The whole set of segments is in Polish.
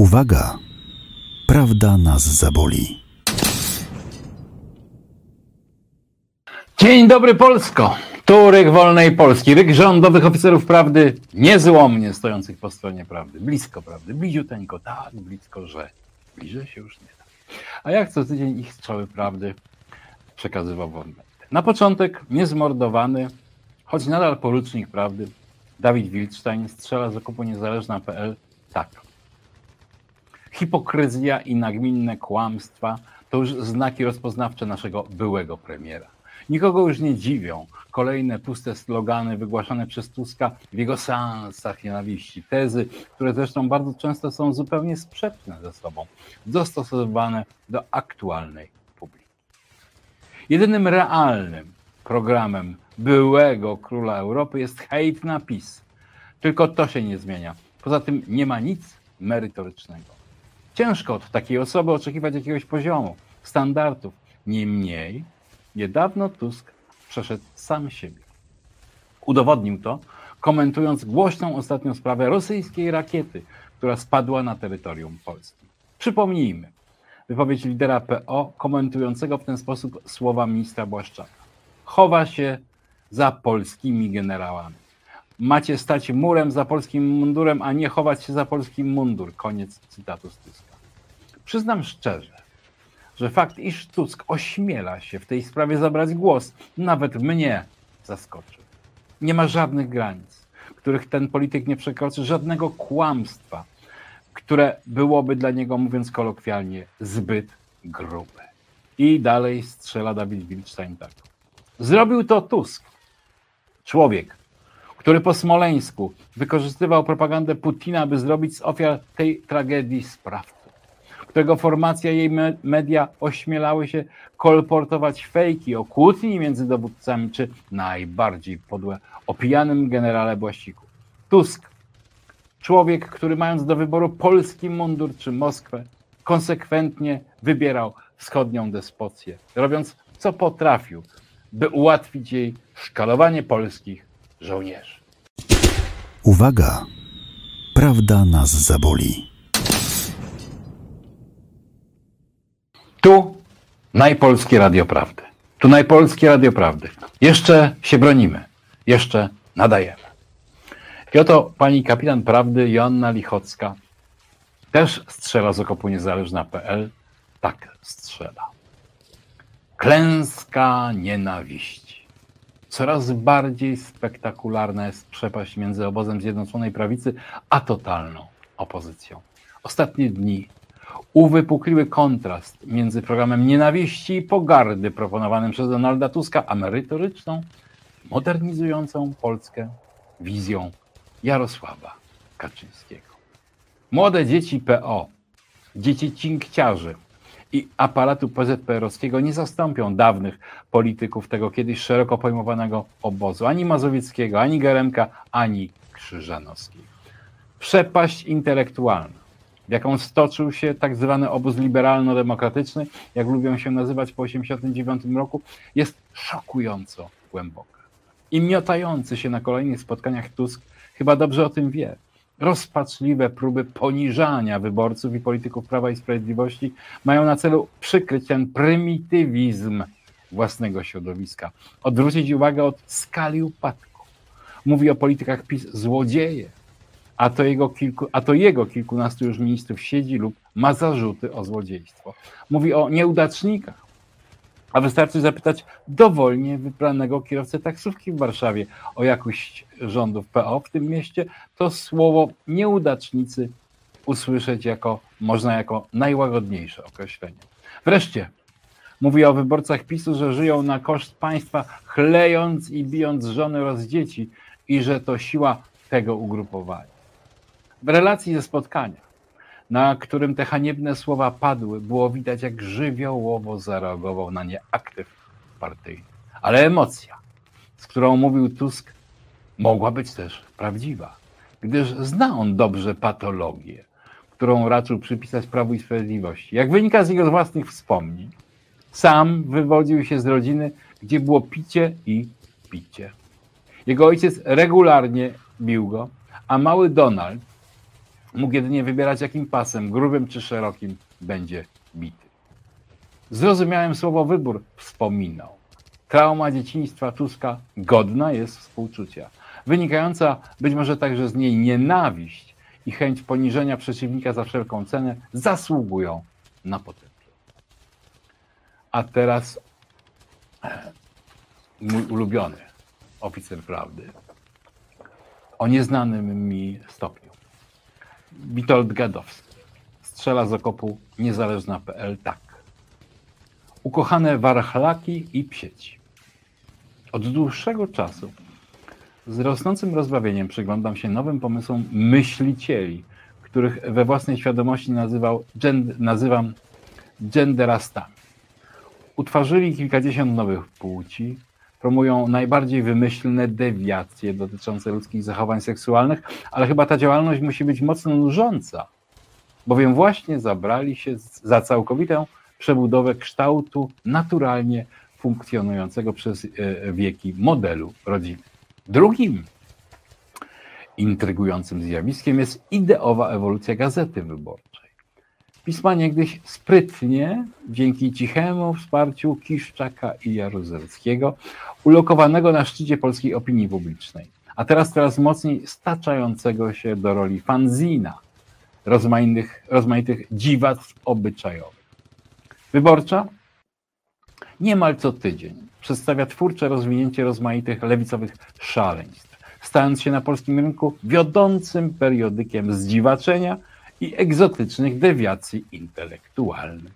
Uwaga! Prawda nas zaboli. Dzień dobry Polsko! Tu ryk wolnej Polski, ryk rządowych oficerów prawdy, niezłomnie stojących po stronie prawdy, blisko prawdy, bliziuteńko, tak blisko, że bliżej się już nie da. A jak co tydzień ich strzały prawdy przekazywał wam Na początek niezmordowany, choć nadal porucznik prawdy, Dawid Wildstein strzela z okupu niezależna.pl tak. Hipokryzja i nagminne kłamstwa to już znaki rozpoznawcze naszego byłego premiera. Nikogo już nie dziwią kolejne puste slogany wygłaszane przez Tuska w jego seansach nienawiści, tezy, które zresztą bardzo często są zupełnie sprzeczne ze sobą, dostosowane do aktualnej publiki. Jedynym realnym programem byłego króla Europy jest hejt na PiS. Tylko to się nie zmienia. Poza tym nie ma nic merytorycznego. Ciężko od takiej osoby oczekiwać jakiegoś poziomu, standardów. Niemniej, niedawno Tusk przeszedł sam siebie. Udowodnił to, komentując głośną ostatnią sprawę rosyjskiej rakiety, która spadła na terytorium Polski. Przypomnijmy, wypowiedź lidera PO komentującego w ten sposób słowa ministra Błaszczaka. Chowa się za polskimi generałami. Macie stać murem za polskim mundurem, a nie chować się za polski mundur. Koniec cytatu z Tuska. Przyznam szczerze, że fakt, iż Tusk ośmiela się w tej sprawie zabrać głos, nawet mnie zaskoczył. Nie ma żadnych granic, których ten polityk nie przekroczy, żadnego kłamstwa, które byłoby dla niego, mówiąc kolokwialnie, zbyt grube. I dalej strzela Dawid Wilczstein tak. Zrobił to Tusk. Człowiek, który po Smoleńsku wykorzystywał propagandę Putina, by zrobić z ofiar tej tragedii sprawcę którego formacja jej media ośmielały się kolportować fejki o kłótni między dowódcami, czy najbardziej podłe o pijanym generale Błasiku. Tusk, człowiek, który mając do wyboru polski mundur czy Moskwę, konsekwentnie wybierał wschodnią despocję, robiąc co potrafił, by ułatwić jej szkalowanie polskich żołnierzy. Uwaga! Prawda nas zaboli. Tu najpolskie Radio Prawdy. Tu najpolskie Radio Prawdy. Jeszcze się bronimy. Jeszcze nadajemy. I oto pani kapitan prawdy Joanna Lichocka też strzela z okopu niezależna.pl. Tak strzela. Klęska nienawiści. Coraz bardziej spektakularna jest przepaść między obozem Zjednoczonej Prawicy a totalną opozycją. Ostatnie dni uwypukliły kontrast między programem nienawiści i pogardy proponowanym przez Donalda Tuska, a merytoryczną, modernizującą Polskę wizją Jarosława Kaczyńskiego. Młode dzieci PO, dzieci cinkciarzy i aparatu PZPR-owskiego nie zastąpią dawnych polityków tego kiedyś szeroko pojmowanego obozu, ani Mazowieckiego, ani Geremka, ani Krzyżanowskiego. Przepaść intelektualna w jaką stoczył się tak zwany obóz liberalno-demokratyczny, jak lubią się nazywać po 1989 roku, jest szokująco głęboka. I miotający się na kolejnych spotkaniach Tusk chyba dobrze o tym wie. Rozpaczliwe próby poniżania wyborców i polityków Prawa i Sprawiedliwości mają na celu przykryć ten prymitywizm własnego środowiska, odwrócić uwagę od skali upadku. Mówi o politykach PiS złodzieje, a to, jego kilku, a to jego kilkunastu już ministrów siedzi lub ma zarzuty o złodziejstwo. Mówi o nieudacznikach, a wystarczy zapytać dowolnie wybranego kierowcę taksówki w Warszawie o jakość rządów PO w tym mieście, to słowo nieudacznicy usłyszeć jako, można jako najłagodniejsze określenie. Wreszcie mówi o wyborcach PiSu, że żyją na koszt państwa, chlejąc i bijąc żony oraz dzieci i że to siła tego ugrupowania. W relacji ze spotkania, na którym te haniebne słowa padły, było widać, jak żywiołowo zareagował na nie aktyw partyjny. Ale emocja, z którą mówił Tusk, mogła być też prawdziwa, gdyż zna on dobrze patologię, którą raczył przypisać Prawu i Sprawiedliwości. Jak wynika z jego własnych wspomnień, sam wywodził się z rodziny, gdzie było picie i picie. Jego ojciec regularnie bił go, a mały Donald mógł jedynie wybierać, jakim pasem, grubym czy szerokim, będzie bity. Zrozumiałem słowo wybór, wspominał. Trauma dzieciństwa Tuska godna jest współczucia, wynikająca być może także z niej nienawiść i chęć poniżenia przeciwnika za wszelką cenę zasługują na potępienie. A teraz mój ulubiony oficer prawdy o nieznanym mi stopniu. Witold Gadowski strzela z okopu niezależna.pl tak. Ukochane warchlaki i psieci. Od dłuższego czasu z rosnącym rozbawieniem przyglądam się nowym pomysłom myślicieli, których we własnej świadomości nazywał, nazywam genderastami. Utworzyli kilkadziesiąt nowych płci, promują najbardziej wymyślne dewiacje dotyczące ludzkich zachowań seksualnych, ale chyba ta działalność musi być mocno nużąca, bowiem właśnie zabrali się za całkowitą przebudowę kształtu naturalnie funkcjonującego przez e, wieki modelu rodziny. Drugim intrygującym zjawiskiem jest ideowa ewolucja gazety wyborczej. Pisma niegdyś sprytnie, dzięki cichemu wsparciu Kiszczaka i Jaruzelskiego, ulokowanego na szczycie polskiej opinii publicznej, a teraz coraz mocniej staczającego się do roli fanzina rozmaitych, rozmaitych dziwactw obyczajowych. Wyborcza niemal co tydzień przedstawia twórcze rozwinięcie rozmaitych lewicowych szaleństw, stając się na polskim rynku wiodącym periodykiem zdziwaczenia i egzotycznych dewiacji intelektualnych.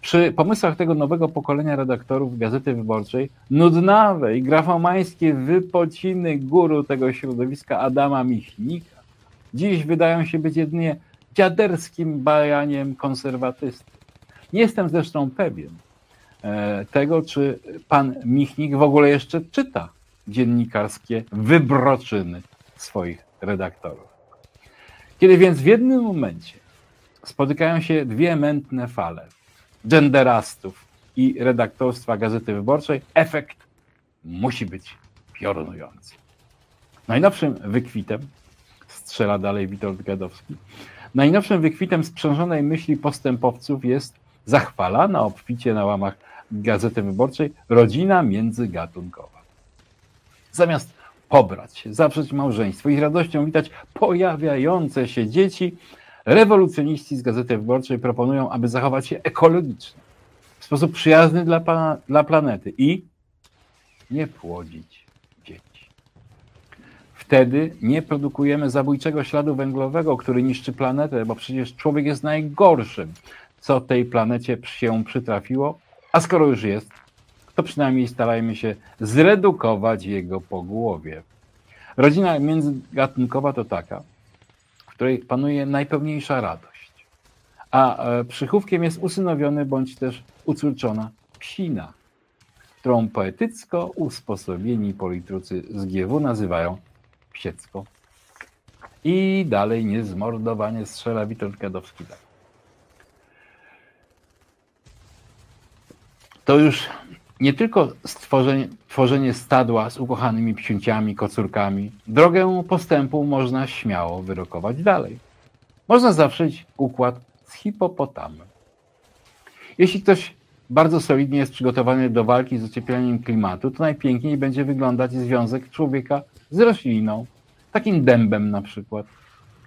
Przy pomysłach tego nowego pokolenia redaktorów Gazety Wyborczej nudnawe i grafomańskie wypociny guru tego środowiska Adama Michnika dziś wydają się być jedynie dziaderskim bajaniem konserwatysty. Nie jestem zresztą pewien, E, tego, czy pan Michnik w ogóle jeszcze czyta dziennikarskie wybroczyny swoich redaktorów. Kiedy więc w jednym momencie spotykają się dwie mętne fale genderastów i redaktorstwa Gazety Wyborczej, efekt musi być piorunujący. Najnowszym wykwitem, strzela dalej Witold Gadowski, najnowszym wykwitem sprzężonej myśli postępowców jest zachwalana obficie na łamach Gazety Wyborczej rodzina międzygatunkowa. Zamiast pobrać zawrzeć małżeństwo. I radością witać pojawiające się dzieci, rewolucjoniści z Gazety Wyborczej proponują, aby zachować się ekologicznie, w sposób przyjazny dla, dla planety i nie płodzić dzieci. Wtedy nie produkujemy zabójczego śladu węglowego, który niszczy planetę, bo przecież człowiek jest najgorszym, co tej planecie się przytrafiło, a skoro już jest, to przynajmniej starajmy się zredukować jego pogłowie. Rodzina międzygatunkowa to taka, w której panuje najpełniejsza radość, a e, przychówkiem jest usynowiony bądź też ucórczona psina, którą poetycko usposobieni politrucy z GW nazywają psiecko. I dalej niezmordowanie strzela Witold Kadowski. to już nie tylko stworzenie, tworzenie stadła z ukochanymi psiunciami, kocurkami. Drogę postępu można śmiało wyrokować dalej. Można zawrzeć układ z hipopotamem. Jeśli ktoś bardzo solidnie jest przygotowany do walki z ociepleniem klimatu, to najpiękniej będzie wyglądać związek człowieka z rośliną, takim dębem na przykład.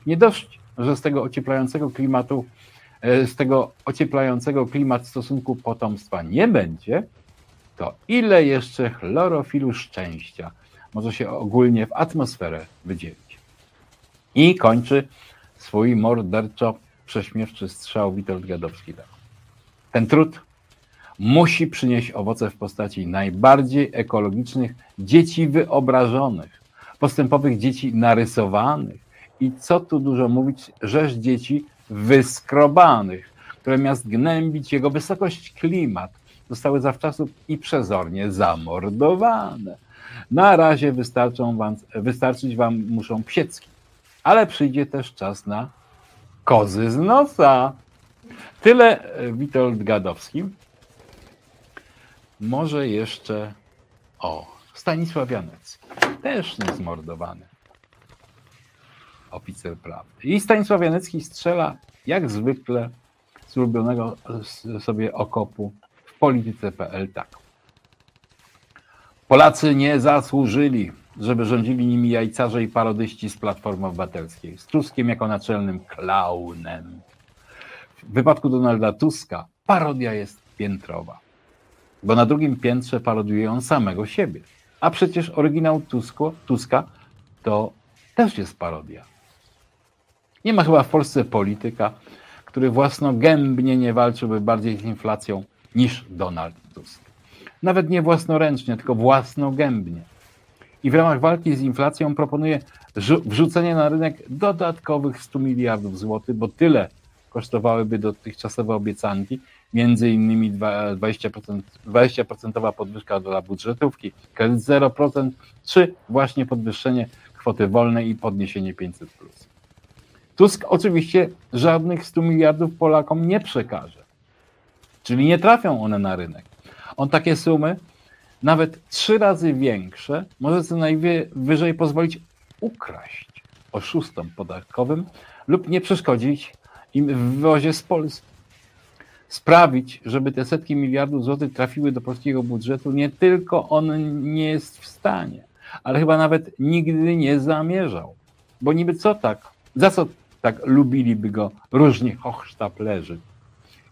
Nie dość, że z tego ocieplającego klimatu E, z tego ocieplającego klimat stosunku potomstwa nie będzie, to ile jeszcze chlorofilu szczęścia może się ogólnie w atmosferę wydzielić. I kończy swój morderczo prześmiewczy strzał Witold Gadowski. Ten trud musi przynieść owoce w postaci najbardziej ekologicznych dzieci wyobrażonych, postępowych dzieci narysowanych i co tu dużo mówić, rzesz dzieci wyskrobanych, które miast gnębić jego wysokość klimat, zostały zawczasu i przezornie zamordowane. Na razie wystarczą wam, wystarczyć wam muszą psiecki, ale przyjdzie też czas na kozy z nosa. Tyle e, Witold Gadowski. Może jeszcze o Stanisław Janecki, też niezmordowany. oficer prawdy. I Stanisław Janecki strzela jak zwykle z ulubionego sobie okopu polityce.pl tak. Polacy nie zasłużyli, żeby rządzili nimi jajcarze i parodyści z Platformy Obywatelskiej, z Tuskiem jako naczelnym klaunem. W wypadku Donalda Tuska parodia jest piętrowa, bo na drugim piętrze parodiuje on samego siebie. A przecież oryginał Tusko, Tuska to też jest parodia. Nie ma chyba w Polsce polityka, który własnogębnie nie walczyłby bardziej z inflacją niż Donald Tusk. Nawet nie własnoręcznie, tylko własnogębnie. I w ramach walki z inflacją proponuje wrzucenie na rynek dodatkowych 100 miliardów złotych, bo tyle kosztowałyby dotychczasowe obiecanki, między innymi 20%, 20% podwyżka dla budżetówki, kredyt 0%, czy właśnie podwyższenie kwoty wolnej i podniesienie 500+. Tusk oczywiście żadnych 100 miliardów Polakom nie przekaże, czyli nie trafią one na rynek. On takie sumy, nawet trzy razy większe, może co najwyżej pozwolić ukraść oszustom podatkowym lub nie przeszkodzić im w wywozie z Polski. Sprawić, żeby te setki miliardów złotych trafiły do polskiego budżetu, nie tylko on nie jest w stanie, ale chyba nawet nigdy nie zamierzał. Bo niby co tak, za co tak lubiliby go różni hochsztaplerzy,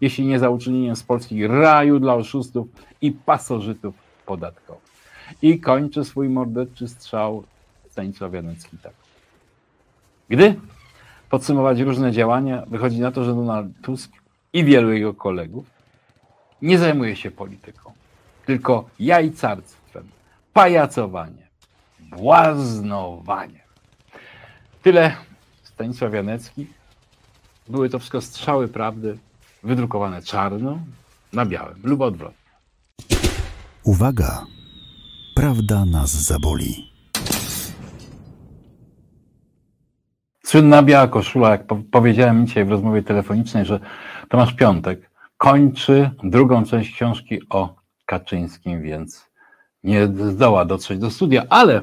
jeśli nie za uczynienie z Polski raju dla oszustów i pasożytów podatkowych. I kończy swój morderczy strzał Stanisław Janecki tak. Gdy podsumować różne działania, wychodzi na to, że Donald Tusk i wielu jego kolegów nie zajmuje się polityką, tylko jajcarstwem, pajacowaniem, błaznowaniem. Tyle Stanisław Janecki. Były to wszystko strzały prawdy, wydrukowane czarno na białym lub odwrotnie. Uwaga! Prawda nas zaboli. Słynna biała koszula, jak powiedziałem dzisiaj w rozmowie telefonicznej, że Tomasz Piątek kończy drugą część książki o Kaczyńskim, więc nie zdoła dotrzeć do studia, ale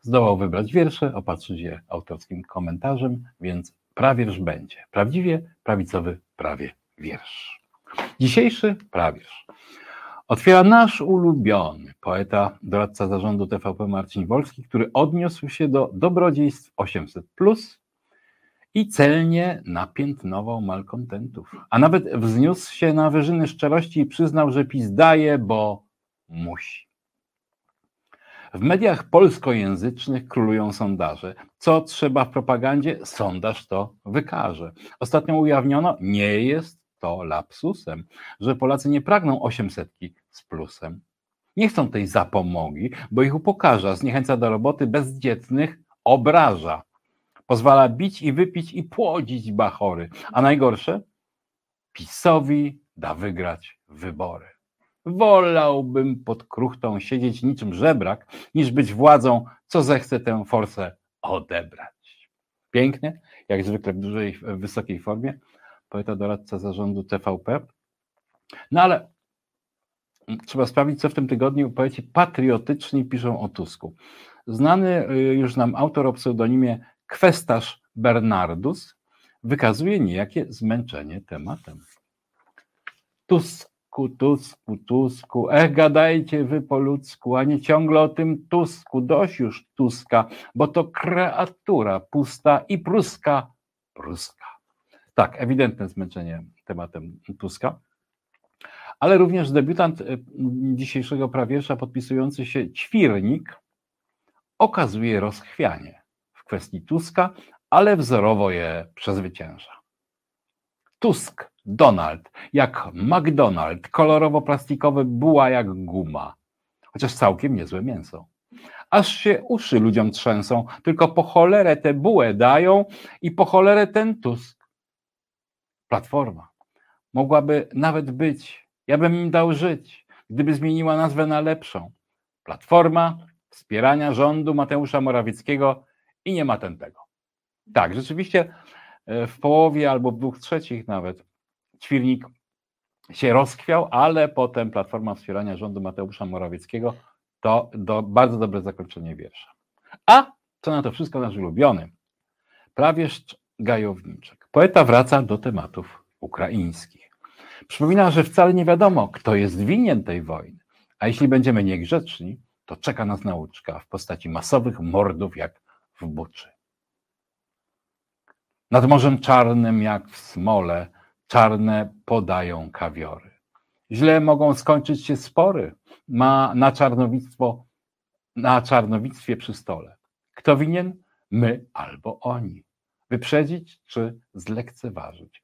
zdołał wybrać wiersze, opatrzyć je autorskim komentarzem, więc prawierz będzie. Prawdziwie prawicowy prawie wiersz. Dzisiejszy prawierz otwiera nasz ulubiony poeta, doradca zarządu TVP Marcin Wolski, który odniósł się do dobrodziejstw 800+, i celnie napiętnował malkontentów, a nawet wzniósł się na wyżyny szczerości i przyznał, że PiS daje, bo musi. W mediach polskojęzycznych królują sondaże. Co trzeba w propagandzie? Sondaż to wykaże. Ostatnio ujawniono, nie jest to lapsusem, że Polacy nie pragną osiemsetki z plusem. Nie chcą tej zapomogi, bo ich upokarza, zniechęca do roboty bezdzietnych, obraża. Pozwala bić i wypić i płodzić bachory. A najgorsze? PiSowi da wygrać wybory. Wolałbym pod kruchtą siedzieć niczym żebrak, niż być władzą, co zechce tę forsę odebrać. Pięknie, jak zwykle w dużej, wysokiej formie, poeta doradca zarządu TVP. No ale trzeba sprawdzić, co w tym tygodniu poeci patriotyczni piszą o Tusku. Znany y, już nam autor o pseudonimie Kwestarz Bernardus wykazuje niejakie zmęczenie tematem. Tusku, Tusku, Tusku, ech gadajcie wy po ludzku, a nie ciągle o tym Tusku, dość już Tuska, bo to kreatura pusta i pruska, pruska. Tak, ewidentne zmęczenie tematem Tuska, ale również debiutant y, dzisiejszego prawiesza podpisujący się Ćwirnik okazuje rozchwianie w kwestii Tuska, ale wzorowo je przezwycięża. Tusk, Donald, jak McDonald, kolorowo-plastikowy buła jak guma, chociaż całkiem niezłe mięso. Aż się uszy ludziom trzęsą, tylko po cholerę tę bułę dają i po cholerę ten Tusk. Platforma mogłaby nawet być, ja bym im dał żyć, gdyby zmieniła nazwę na lepszą. Platforma wspierania rządu Mateusza Morawieckiego i nie ma ten tego. Tak, rzeczywiście e, w połowie albo w dwóch trzecich nawet ćwirnik się rozkwiał, ale potem Platforma Wspierania Rządu Mateusza Morawieckiego to do, bardzo dobre zakończenie wiersza. A co na to wszystko nasz ulubiony Prawieszcz Gajowniczek. Poeta wraca do tematów ukraińskich. Przypomina, że wcale nie wiadomo, kto jest winien tej wojny. A jeśli będziemy niegrzeczni, to czeka nas nauczka w postaci masowych mordów jak w Buczy. Nad Morzem Czarnym, jak w smole, czarne podają kawiory. Źle mogą skończyć się spory ma na czarnowictwo, na czarnowictwie przy stole. Kto winien? My albo oni. Wyprzedzić czy zlekceważyć.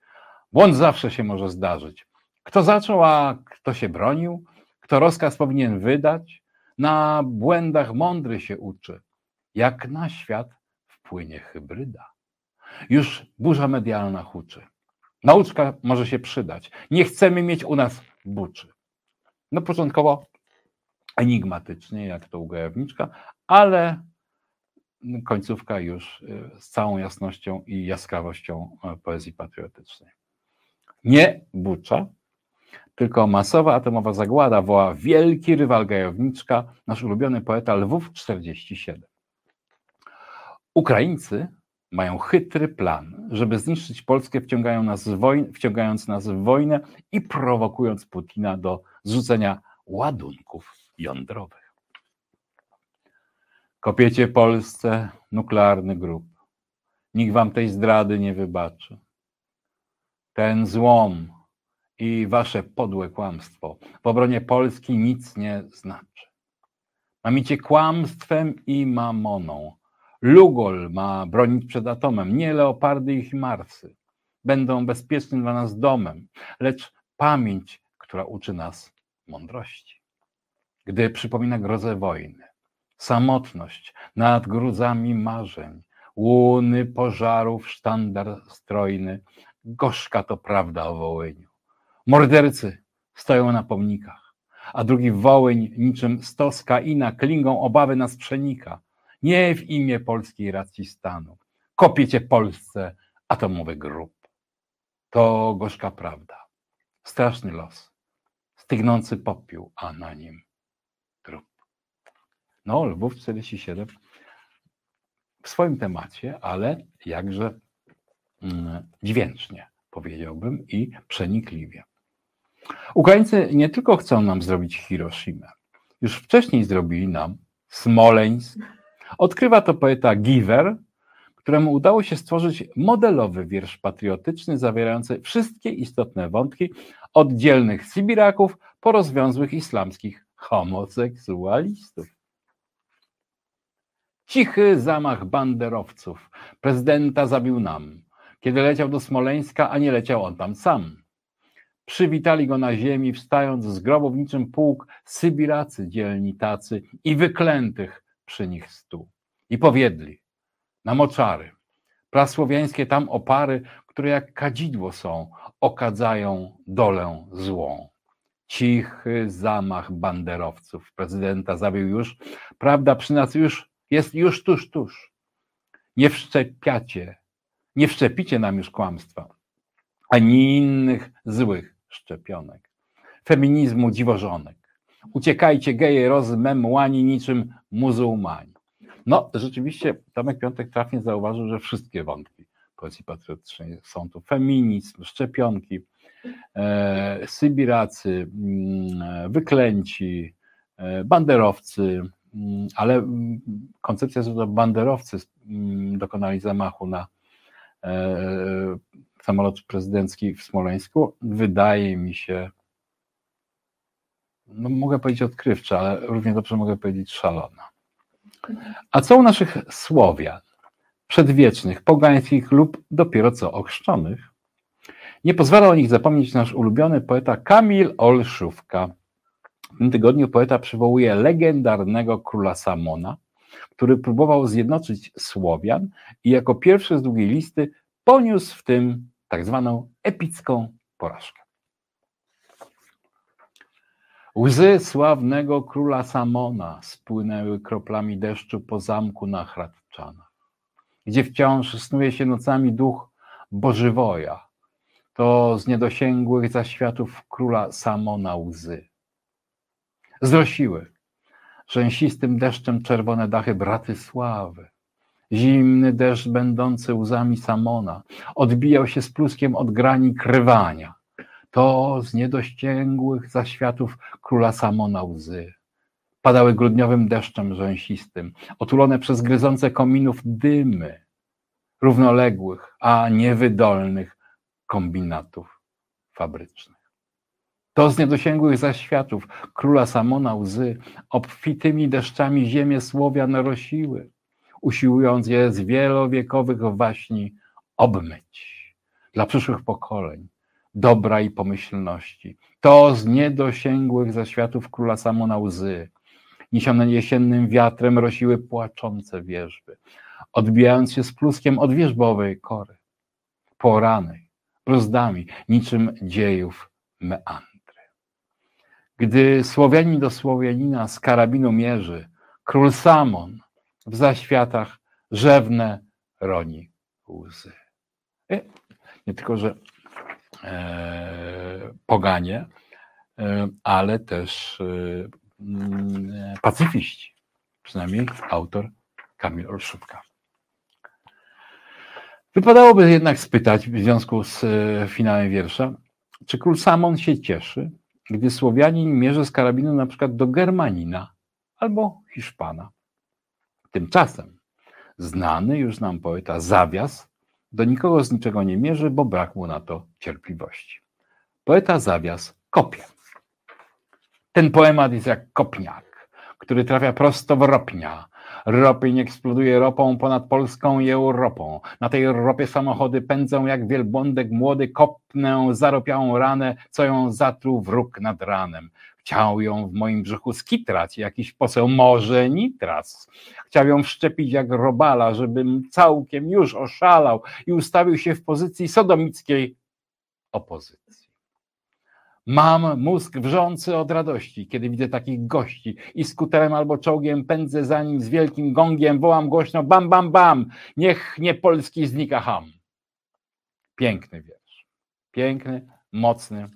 Błąd zawsze się może zdarzyć. Kto zaczął, a kto się bronił? Kto rozkaz powinien wydać? Na błędach mądry się uczy. Jak na świat wpłynie hybryda. Już burza medialna huczy. Nauczka może się przydać. Nie chcemy mieć u nas buczy. No początkowo enigmatycznie, jak to u Gajowniczka, ale końcówka już y, z całą jasnością i jaskrawością e, poezji patriotycznej. Nie Bucza, tylko masowa atomowa zagłada woła wielki rywal Gajowniczka, nasz ulubiony poeta Lwów 47. Ukraińcy mają chytry plan, żeby zniszczyć Polskę, wciągają nas wciągając nas w wojnę i prowokując Putina do zrzucenia ładunków jądrowych. Kopiecie Polsce nuklearny grób. Nikt wam tej zdrady nie wybaczy. Ten złom i wasze podłe kłamstwo w obronie Polski nic nie znaczy. Mamicie kłamstwem i mamoną Lugol ma bronić przed atomem, nie leopardy i chimarsy. Będą bezpiecznym dla nas domem, lecz pamięć, która uczy nas mądrości. Gdy przypomina grozę wojny, samotność nad gruzami marzeń, łuny pożarów, sztandar strojny, gorzka to prawda o Wołyniu. Mordercy stoją na pomnikach, a drugi Wołyń niczym stoska ina klingą obawy nas przenika nie w imię polskiej racji stanu. Kopiecie Polsce atomowy grób. To gorzka prawda. Straszny los. Stygnący popiół, a na nim. No, Lwów 47 w swoim temacie, ale jakże mm, dźwięcznie, powiedziałbym, i przenikliwie. Ukraińcy nie tylko chcą nam zrobić Hiroshimę, już wcześniej zrobili nam Smoleńsk, Odkrywa to poeta Giver, któremu udało się stworzyć modelowy wiersz patriotyczny zawierający wszystkie istotne wątki od dzielnych Sybiraków po rozwiązłych islamskich homoseksualistów. Cichy zamach banderowców. Prezydenta zabił nam, kiedy leciał do Smoleńska, a nie leciał on tam sam. Przywitali go na ziemi, wstając z grobowniczym pułk Sybiracy dzielni tacy i wyklętych przy nich stół. I powiedli na moczary, prasłowiańskie tam opary, które jak kadzidło są, okadzają dolę złą. Cichy zamach banderowców. Prezydenta zabił już. Prawda przy nas już jest już tuż, tuż. Nie wszczepiacie, nie wszczepicie nam już kłamstwa, ani innych złych szczepionek. Feminizmu dziwożonek Uciekajcie geje rozmemłani niczym muzułmani. No, rzeczywiście Tomek Piątek trafnie zauważył, że wszystkie wątki poezji patriotycznej są tu. Feminizm, szczepionki, e, sybiracy, mm, wyklęci, e, banderowcy, ale mm, koncepcja, że to banderowcy dokonali zamachu na e, samolot prezydencki w Smoleńsku, wydaje mi się no mogę powiedzieć odkrywcza, ale równie dobrze mogę powiedzieć szalona. A co u naszych Słowian, przedwiecznych, pogańskich lub dopiero co ochrzczonych? Nie pozwala o nich zapomnieć nasz ulubiony poeta Kamil Olszówka. W tym tygodniu poeta przywołuje legendarnego króla Samona, który próbował zjednoczyć Słowian i jako pierwszy z długiej listy poniósł w tym tak zwaną epicką porażkę. Łzy sławnego króla Samona spłynęły kroplami deszczu po zamku na Hradczanach, gdzie wciąż snuje się nocami duch Bożywoja. To z niedosięgłych zaświatów króla Samona łzy. Zrosiły rzęsistym deszczem czerwone dachy Bratysławy, Zimny deszcz będący łzami Samona odbijał się z pluskiem od grani krywania. To z niedościęgłych zaświatów króla Samona łzy. Padały grudniowym deszczem rzęsistym, otulone przez gryzące kominów dymy równoległych, a niewydolnych kombinatów fabrycznych. To z niedosięgłych zaświatów króla Samona łzy obfitymi deszczami ziemię Słowian rosiły, usiłując je z wielowiekowych waśni obmyć dla przyszłych pokoleń dobra i pomyślności. To z niedosięgłych zaświatów króla Samona łzy, niesione jesiennym wiatrem, rosiły płaczące wierzby, odbijając się z pluskiem od wierzbowej kory, poranej, rozdami, niczym dziejów meandry. Gdy Słowianin do Słowianina z karabinu mierzy, król Samon w zaświatach rzewne roni łzy. I nie tylko, że e, poganie, e, ale też e, mm, pacyfiści, przynajmniej autor Kamil Olszówka. Wypadałoby jednak spytać w związku z e, finałem wiersza, czy król Samon się cieszy, gdy Słowianin mierzy z karabinu na przykład do Germanina albo Hiszpana. Tymczasem znany już nam poeta Zawias do nikogo z niczego nie mierzy, bo brak mu na to cierpliwości. Poeta Zawias kopie. Ten poemat jest jak kopniak, który trafia prosto w ropnia, Ropień eksploduje ropą ponad Polską i Europą. Na tej ropie samochody pędzą jak wielbłądek młody, kopnę zaropiałą ranę, co ją zatruł wróg nad ranem. Chciał ją w moim brzuchu skitrać, jakiś poseł może nitras. Chciał ją wszczepić jak robala, żebym całkiem już oszalał i ustawił się w pozycji sodomickiej opozycji. Mam mózg wrzący od radości, kiedy widzę takich gości i skuterem albo czołgiem pędzę za nim z wielkim gongiem, wołam głośno bam, bam, bam, niech nie polski znika ham. Piękny wiersz. Piękny, mocny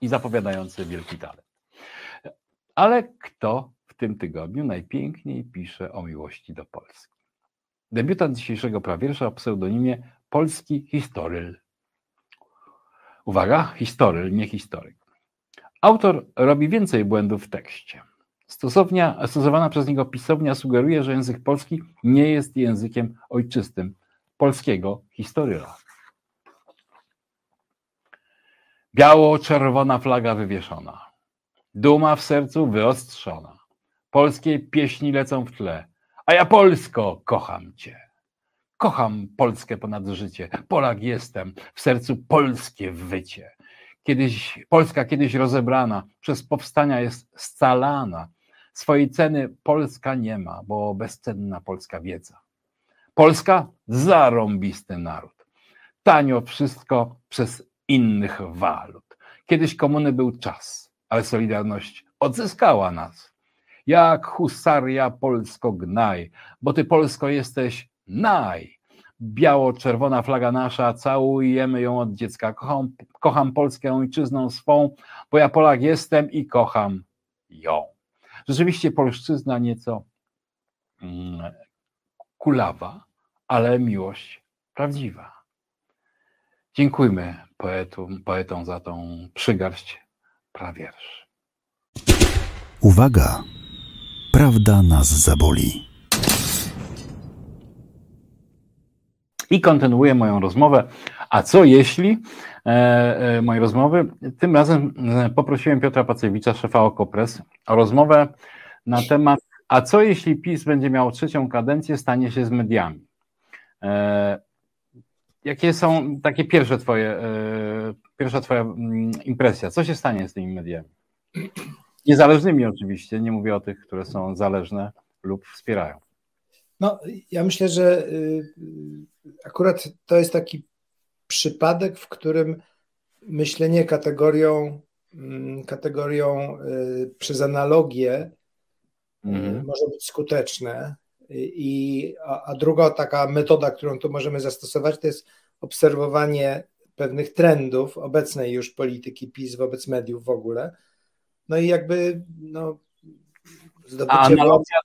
i zapowiadający wielki talent. Ale kto w tym tygodniu najpiękniej pisze o miłości do Polski? Debiutant dzisiejszego prawiersza o pseudonimie Polski Historyl Uwaga, historyk, nie historyk. Autor robi więcej błędów w tekście. Stosownia, stosowana przez niego pisownia sugeruje, że język polski nie jest językiem ojczystym polskiego historyla. Biało-czerwona flaga wywieszona. Duma w sercu wyostrzona. Polskie pieśni lecą w tle. A ja Polsko kocham cię. Kocham Polskę ponad życie. Polak jestem, w sercu polskie wycie. Kiedyś, Polska kiedyś rozebrana, przez powstania jest scalana. Swojej ceny Polska nie ma, bo bezcenna polska wiedza. Polska zarąbisty naród. Tanio wszystko przez innych walut. Kiedyś komuny był czas, ale Solidarność odzyskała nas. Jak husaria Polsko gnaj, bo ty Polsko jesteś naj. Biało-czerwona flaga nasza, całujemy ją od dziecka. Kocham, kocham Polskę ojczyzną swą, bo ja Polak jestem i kocham ją. Rzeczywiście polszczyzna nieco mm, kulawa, ale miłość prawdziwa. Dziękujmy poetom, poetom za tą przygarść prawiersz. Uwaga! Prawda nas zaboli. I kontynuuję moją rozmowę. A co jeśli e, e, mojej rozmowy? Tym razem e, poprosiłem Piotra Pacewicza, szefa Okopres, o rozmowę na temat, a co jeśli PiS będzie miał trzecią kadencję, stanie się z mediami? E, jakie są takie pierwsze twoje, e, pierwsza twoja mm, impresja? Co się stanie z tymi mediami? Niezależnymi oczywiście, nie mówię o tych, które są zależne lub wspierają. No, ja myślę, że y, akurat to jest taki przypadek, w którym myślenie kategorią, mm, kategorią y, przez analogię y, mhm. może być skuteczne. I, a, a druga taka metoda, którą tu możemy zastosować, to jest obserwowanie pewnych trendów obecnej już polityki PiS wobec mediów w ogóle. No i jakby no, zdobycie... A analogia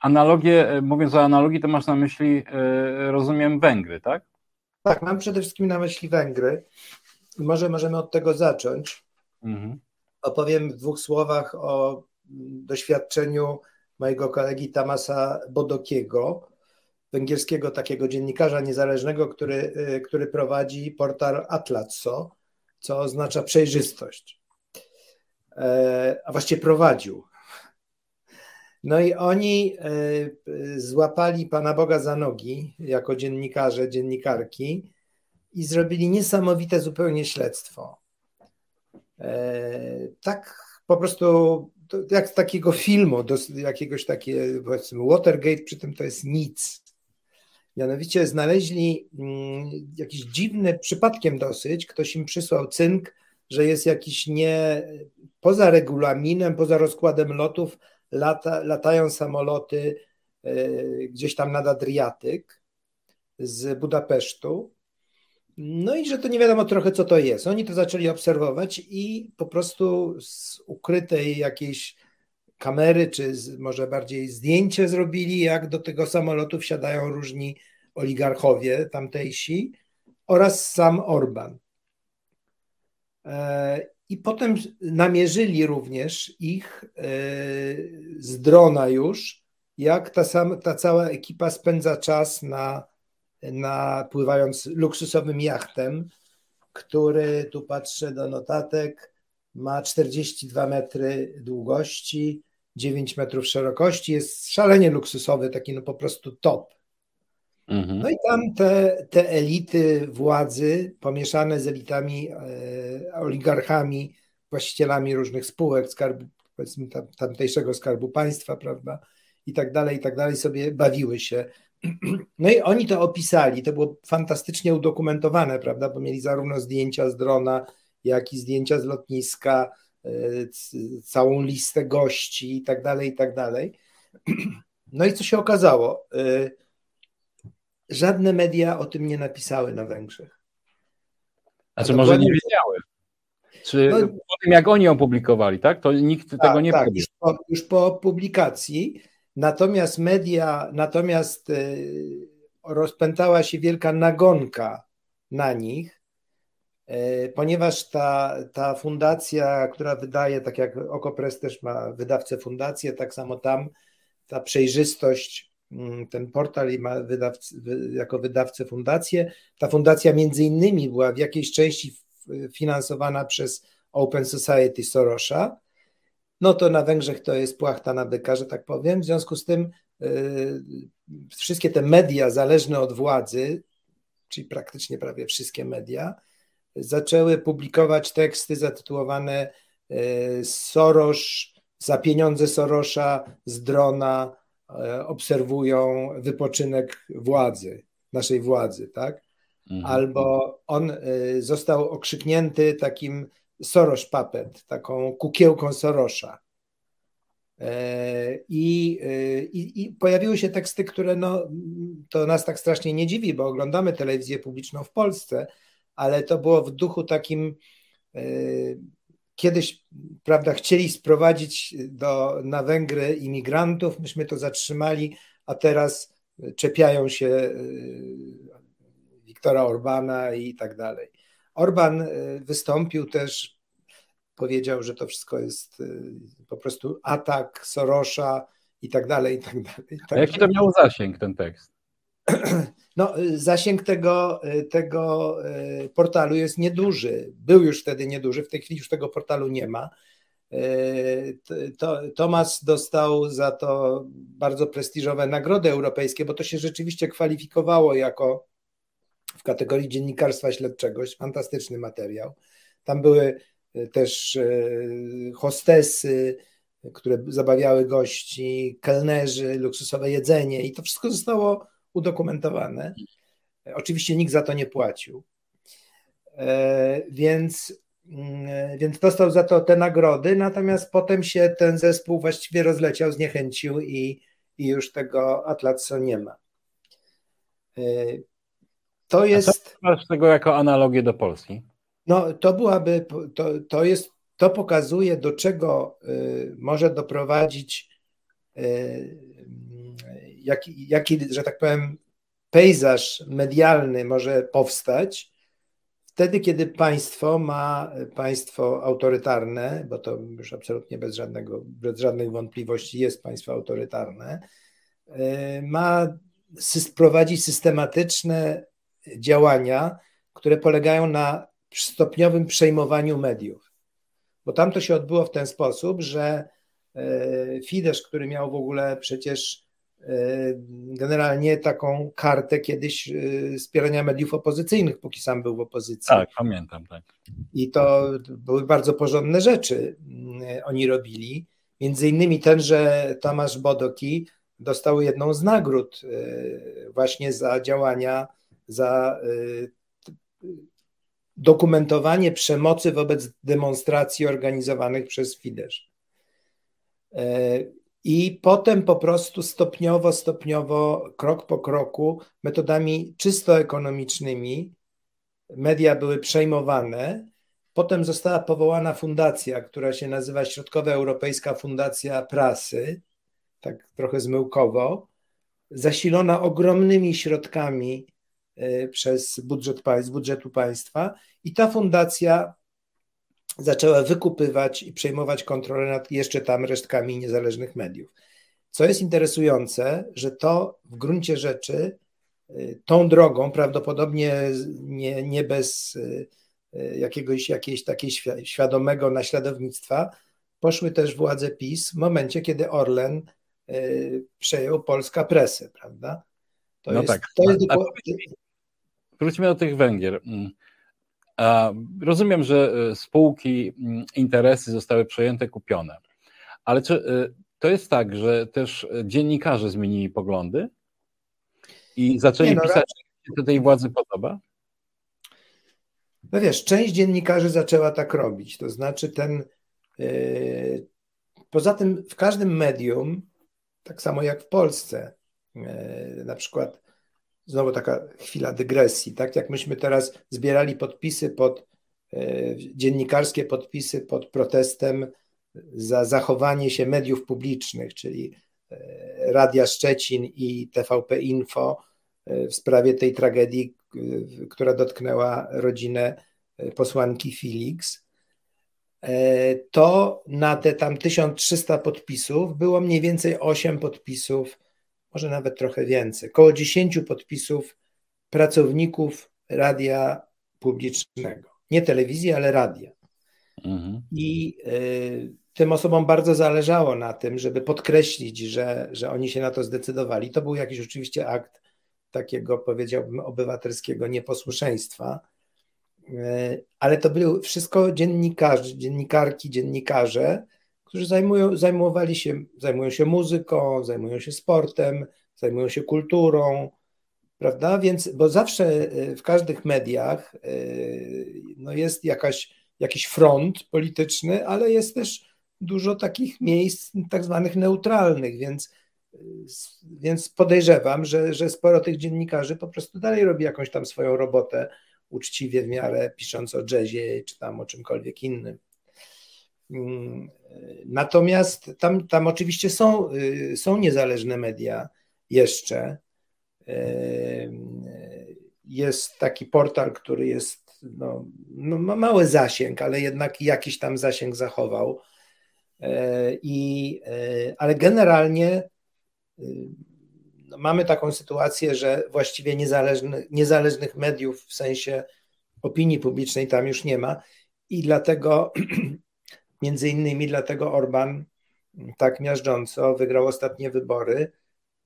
to Analogie, e, mówiąc o analogii, to masz na myśli, rozumiem, Węgry, tak? Tak, mam przede wszystkim na myśli Węgry. Może możemy od tego zacząć. Mhm. Opowiem w dwóch słowach o doświadczeniu mojego kolegi Tamasa Bodokiego, węgierskiego takiego dziennikarza niezależnego, który, który prowadzi portal Atlaso, co oznacza przejrzystość. E, a właściwie prowadził. No i oni e, złapali Pana Boga za nogi jako dziennikarze, dziennikarki i zrobili niesamowite zupełnie śledztwo. E, tak po prostu jak z takiego filmu, do jakiegoś takiego, powiedzmy, Watergate, przy tym to jest nic. Mianowicie znaleźli mm, jakiś dziwny, przypadkiem dosyć, ktoś im przysłał cynk, że jest jakiś nie, poza regulaminem, poza rozkładem lotów, lata, latają samoloty y, gdzieś tam nad Adriatyk z Budapesztu. No i że to nie wiadomo trochę, co to jest. Oni to zaczęli obserwować i po prostu z ukrytej jakiejś kamery, czy z, może bardziej zdjęcie zrobili, jak do tego samolotu wsiadają różni oligarchowie tamtejsi oraz sam Orban. I potem namierzyli również ich e, z drona już, jak ta, sam, ta cała ekipa spędza czas na, na pływając luksusowym jachtem, który, tu patrzę do notatek, ma 42 metry długości, 9 metrów szerokości, jest szalenie luksusowy, taki no po prostu top. Mhm. No i tam te, te elity władzy, pomieszane z elitami, e, oligarchami, właścicielami różnych spółek, skarbu, powiedzmy tam, tamtejszego skarbu państwa, prawda, i tak dalej, i tak dalej, sobie bawiły się. No i oni to opisali, to było fantastycznie udokumentowane, prawda, bo mieli zarówno zdjęcia z drona, jak i zdjęcia z lotniska, e, całą listę gości i tak dalej, i tak dalej. No i co się okazało? Żadne media o tym nie napisały na Węgrzech. Znaczy może nie wiedziały. Czy no, po tym jak oni opublikowali, tak? To nikt tak, tego nie tak, już po, już po publikacji. Natomiast media, natomiast y, rozpętała się wielka nagonka na nich, y, ponieważ ta, ta fundacja, która wydaje, tak jak Okopres też ma wydawcę fundację, tak samo tam ta przejrzystość ten portal i ma wydawcy, jako wydawcę fundację. Ta fundacja między innymi była w jakiejś części finansowana przez Open Society Sorosza. No to na Węgrzech to jest płachta na byka, że tak powiem. W związku z tym yy, wszystkie te media zależne od władzy, czyli praktycznie prawie wszystkie media, zaczęły publikować teksty zatytułowane yy, Soros, za pieniądze Sorosza z drona obserwują wypoczynek władzy, naszej władzy, tak? Mhm. Albo on e, został okrzyknięty takim Soros Puppet, taką kukiełką Sorosza. E, I, i, I, pojawiły się teksty, które no, to nas tak strasznie nie dziwi, bo oglądamy telewizję publiczną w Polsce, ale to było w duchu takim kiedyś prawda, chcieli sprowadzić do, na Węgry imigrantów, myśmy to zatrzymali, a teraz czepiają się y, Wiktora Orbana i tak dalej. Orban y, wystąpił też, powiedział, że to wszystko jest y, po prostu atak Sorosza i tak dalej, i tak dalej. A jaki to miał zasięg ten tekst? No, zasięg tego, tego e, portalu jest nieduży. Był już wtedy nieduży, w tej chwili już tego portalu nie ma. E, to, Tomas dostał za to bardzo prestiżowe nagrody europejskie, bo to się rzeczywiście kwalifikowało jako w kategorii dziennikarstwa śledczego. Fantastyczny materiał. Tam były e, też hostesy, które zabawiały gości, kelnerzy, luksusowe jedzenie i to wszystko zostało udokumentowane. Oczywiście nikt za to nie płacił. E, więc, mm, więc dostał za to te nagrody, natomiast potem się ten zespół właściwie rozleciał, zniechęcił i, i już tego Atlaso nie ma. E, to jest. A co masz tego jako analogię do Polski? No, to byłaby, to, to jest, to pokazuje, do czego y, może doprowadzić y, jaki, jaki, że tak powiem, pejzaż medialny może powstać wtedy, kiedy państwo ma państwo autorytarne, bo to już absolutnie bez, żadnego, bez żadnych wątpliwości jest państwo autorytarne, e, ma prowadzić systematyczne działania, które polegają na stopniowym przejmowaniu mediów. Bo tam to się odbyło w ten sposób, że e, Fidesz, który miał w ogóle przecież generalnie taką kartę kiedyś e, wspierania mediów opozycyjnych, póki sam był w opozycji. Tak, pamiętam, tak. I to były bardzo porządne rzeczy oni robili. Między innymi ten, że Tomasz Bodoki dostał jedną z nagród właśnie za działania, za dokumentowanie przemocy wobec demonstracji organizowanych przez Fidesz. I potem po prostu stopniowo, stopniowo, krok po kroku, metodami czysto ekonomicznymi, media były przejmowane. Potem została powołana fundacja, która się nazywa Środkowa Europejska Fundacja Prasy, tak trochę zmyłkowo, zasilona ogromnymi środkami E, przez budżet państw, budżetu państwa i ta fundacja zaczęła wykupywać i przejmować kontrolę nad jeszcze tam resztkami niezależnych mediów. Co jest interesujące, że to w gruncie rzeczy e, tą drogą, prawdopodobnie nie, nie bez e, jakiegoś jakiejś takiej świadomego naśladownictwa, poszły też władze PiS w momencie, kiedy Orlen przejął polska presę, prawda? To no jest, tak. To jest, Wróćmy do tych Węgier. Rozumiem, że e, spółki, mm, interesy zostały przejęte, kupione, ale czy e, to jest tak, że też dziennikarze zmienili poglądy i zaczęli no, pisać, co się tej władzy podoba? No wiesz, część dziennikarzy zaczęła tak robić, to znaczy ten. Yy, poza tym w każdym medium, tak samo jak w Polsce, yy, na przykład znowu taka chwila dygresji, tak? Jak myśmy teraz zbierali podpisy pod e, dziennikarskie podpisy pod protestem za zachowanie się mediów publicznych, czyli e, Radia Szczecin i TVP Info e, w sprawie tej tragedii, która dotknęła rodzinę posłanki Felix, to na te tam 1300 podpisów było mniej więcej 8 podpisów może nawet trochę więcej, około 10 podpisów pracowników radia publicznego. Nie telewizji, ale radia. Mhm. I y, tym osobom bardzo zależało na tym, żeby podkreślić, że, że oni się na to zdecydowali. To był jakiś oczywiście akt takiego, powiedziałbym, obywatelskiego nieposłuszeństwa, y, ale to były wszystko dziennikarze, dziennikarki, dziennikarze, którzy zajmują, zajmowali się, zajmują się muzyką, zajmują się sportem, zajmują się kulturą, prawda? Więc, bo zawsze e, w każdych mediach e, no jest jakaś, jakiś front polityczny, ale jest też dużo takich miejsc tak zwanych neutralnych, więc, e, więc podejrzewam, że, że sporo tych dziennikarzy po prostu dalej robi jakąś tam swoją robotę uczciwie w miarę pisząc o jazzie czy tam o czymkolwiek innym. Natomiast tam, tam oczywiście są, y, są niezależne media jeszcze. Jest taki portal, który jest, no, no, ma mały zasięg, ale jednak jakiś tam zasięg zachował. E, I, ale generalnie y, no, mamy taką sytuację, że właściwie niezależnych mediów w sensie opinii publicznej tam już nie ma i dlatego Między innymi dlatego Orban tak miażdżąco wygrał ostatnie wybory,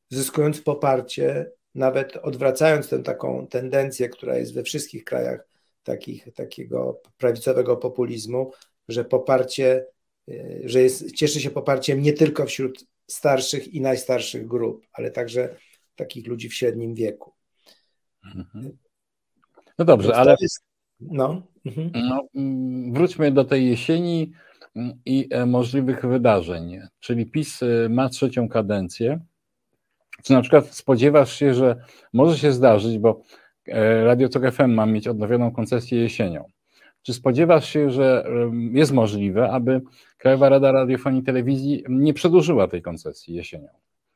zyskując poparcie, nawet odwracając tę taką tendencję, która jest we wszystkich krajach takich, takiego prawicowego populizmu, że poparcie, że jest, cieszy się poparciem nie tylko wśród starszych i najstarszych grup, ale także takich ludzi w średnim wieku. Mhm. No dobrze, ale. Jest, no. Mhm. no. Wróćmy do tej jesieni i e, możliwych wydarzeń. Czyli PiS e, ma trzecią kadencję. Czy na przykład spodziewasz się, że może się zdarzyć, bo e, Radio Tok FM ma mieć odnowioną koncesję jesienią. Czy spodziewasz się, że jest możliwe, aby Krajowa Rada Radiofonii i Telewizji nie przedłużyła tej koncesji jesienią?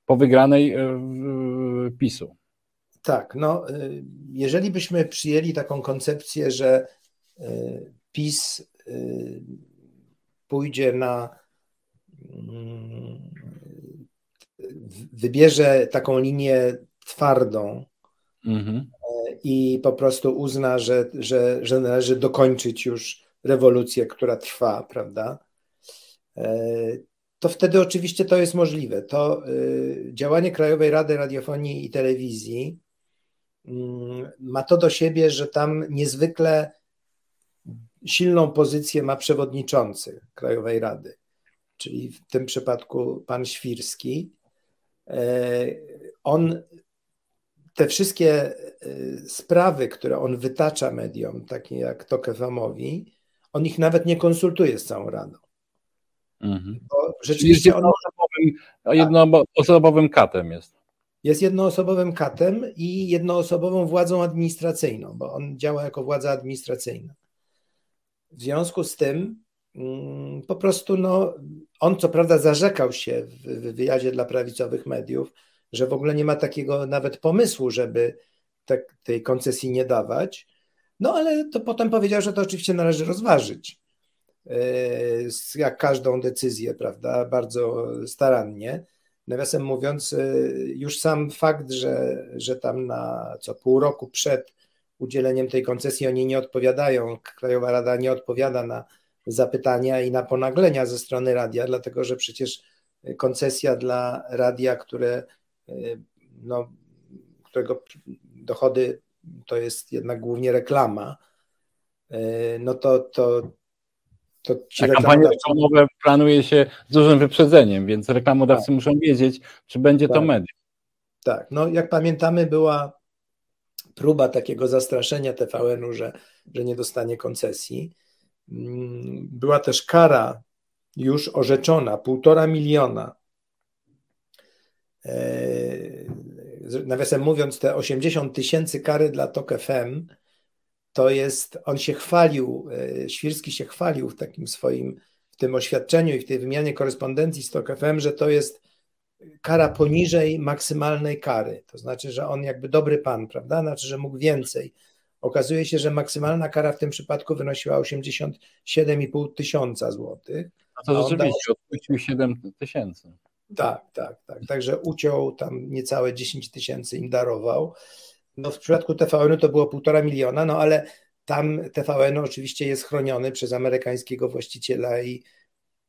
po wygranej PiSu. Tak, no jeżeli byśmy przyjęli taką koncepcję, że PiS pójdzie na mm, wybierze taką linię twardą mhm. i po prostu uzna, że, że, że należy dokończyć już rewolucję, która trwa, prawda? To wtedy oczywiście to jest możliwe. To y, działanie Krajowej Rady Radiofonii i Telewizji mm, ma to do siebie, że tam niezwykle silną pozycję ma przewodniczący Krajowej Rady, czyli w tym przypadku pan Świrski. E, on te wszystkie e, sprawy, które on wytacza mediom, takie jak Tok FM-owi, on ich nawet nie konsultuje z całą Radą. Mhm. Bo rzeczywiście jest jednoosobowym, on... jednoosobowym katem jest. Jest jednoosobowym katem i jednoosobową władzą administracyjną, bo on działa jako władza administracyjna. W związku z tym mm, po prostu no, on co prawda zarzekał się w wywiadzie dla prawicowych mediów, że w ogóle nie ma takiego nawet pomysłu, żeby te, tej koncesji nie dawać, no ale to potem powiedział, że to oczywiście należy rozważyć, e, jak każdą decyzję, prawda, bardzo starannie. Nawiasem mówiąc, e, już sam fakt, że, że tam na co pół roku przed udzieleniem tej koncesji oni nie odpowiadają, Krajowa Rada nie odpowiada na zapytania i na ponaglenia ze strony radia, dlatego że przecież koncesja dla radia, które, no, którego dochody to jest jednak głównie reklama, no to, to, to ci A kampanie reklamowe planuje się z dużym wyprzedzeniem, więc reklamodawcy tak. muszą wiedzieć, czy będzie tak. to medium. Tak, no jak pamiętamy była próba takiego zastraszenia TVN-u, że, że nie dostanie koncesji. Mm, była też kara już orzeczona, półtora miliona. E, nawiasem mówiąc, te 80 tysięcy kary dla TOK FM, to jest, on się chwalił, e, Świrski się chwalił w takim swoim, w tym oświadczeniu i w tej wymianie korespondencji z TOK FM, że to jest kara poniżej maksymalnej kary. To znaczy, że on jakby dobry pan, prawda? Znaczy, że mógł więcej. Okazuje się, że maksymalna kara w tym przypadku wynosiła 87,5 tysiąca złotych. A to rzeczywiście odpuścił 7 tysięcy. Tak, tak, tak. Także uciął tam niecałe 10 tysięcy im darował. No w przypadku TVN to było półtora miliona, no ale tam TVN oczywiście jest chroniony przez amerykańskiego właściciela i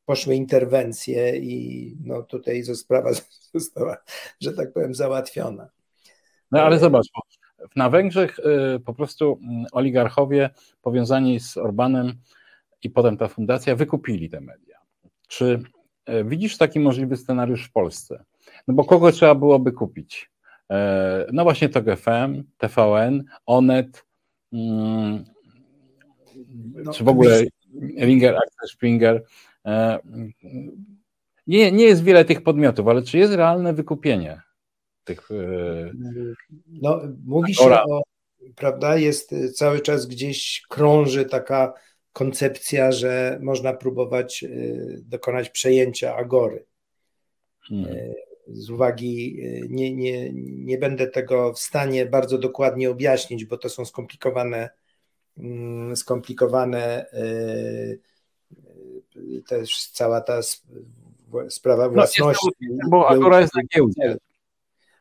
poszły interwencje i no tutaj sprawa została, że tak powiem, załatwiona. No ale zobacz, na Węgrzech y, po prostu mm, oligarchowie powiązani z Orbanem i potem ta fundacja wykupili te media. Czy y, widzisz taki możliwy scenariusz w Polsce? No bo kogo trzeba byłoby kupić? Y, no właśnie to GFM, TVN, Onet, mm, no, czy w ogóle Ringer, Axel Springer, E, nie, nie jest wiele tych podmiotów, ale czy jest realne wykupienie tych? E, no, mówi się o, prawda, jest cały czas gdzieś krąży taka koncepcja, że można próbować e, dokonać przejęcia Agory. Hmm. Z uwagi, nie, nie, nie będę tego w stanie bardzo dokładnie objaśnić, bo to są skomplikowane, mm, skomplikowane też cała ta sprawa no, własności. No, bo Agora jest na giełdzie.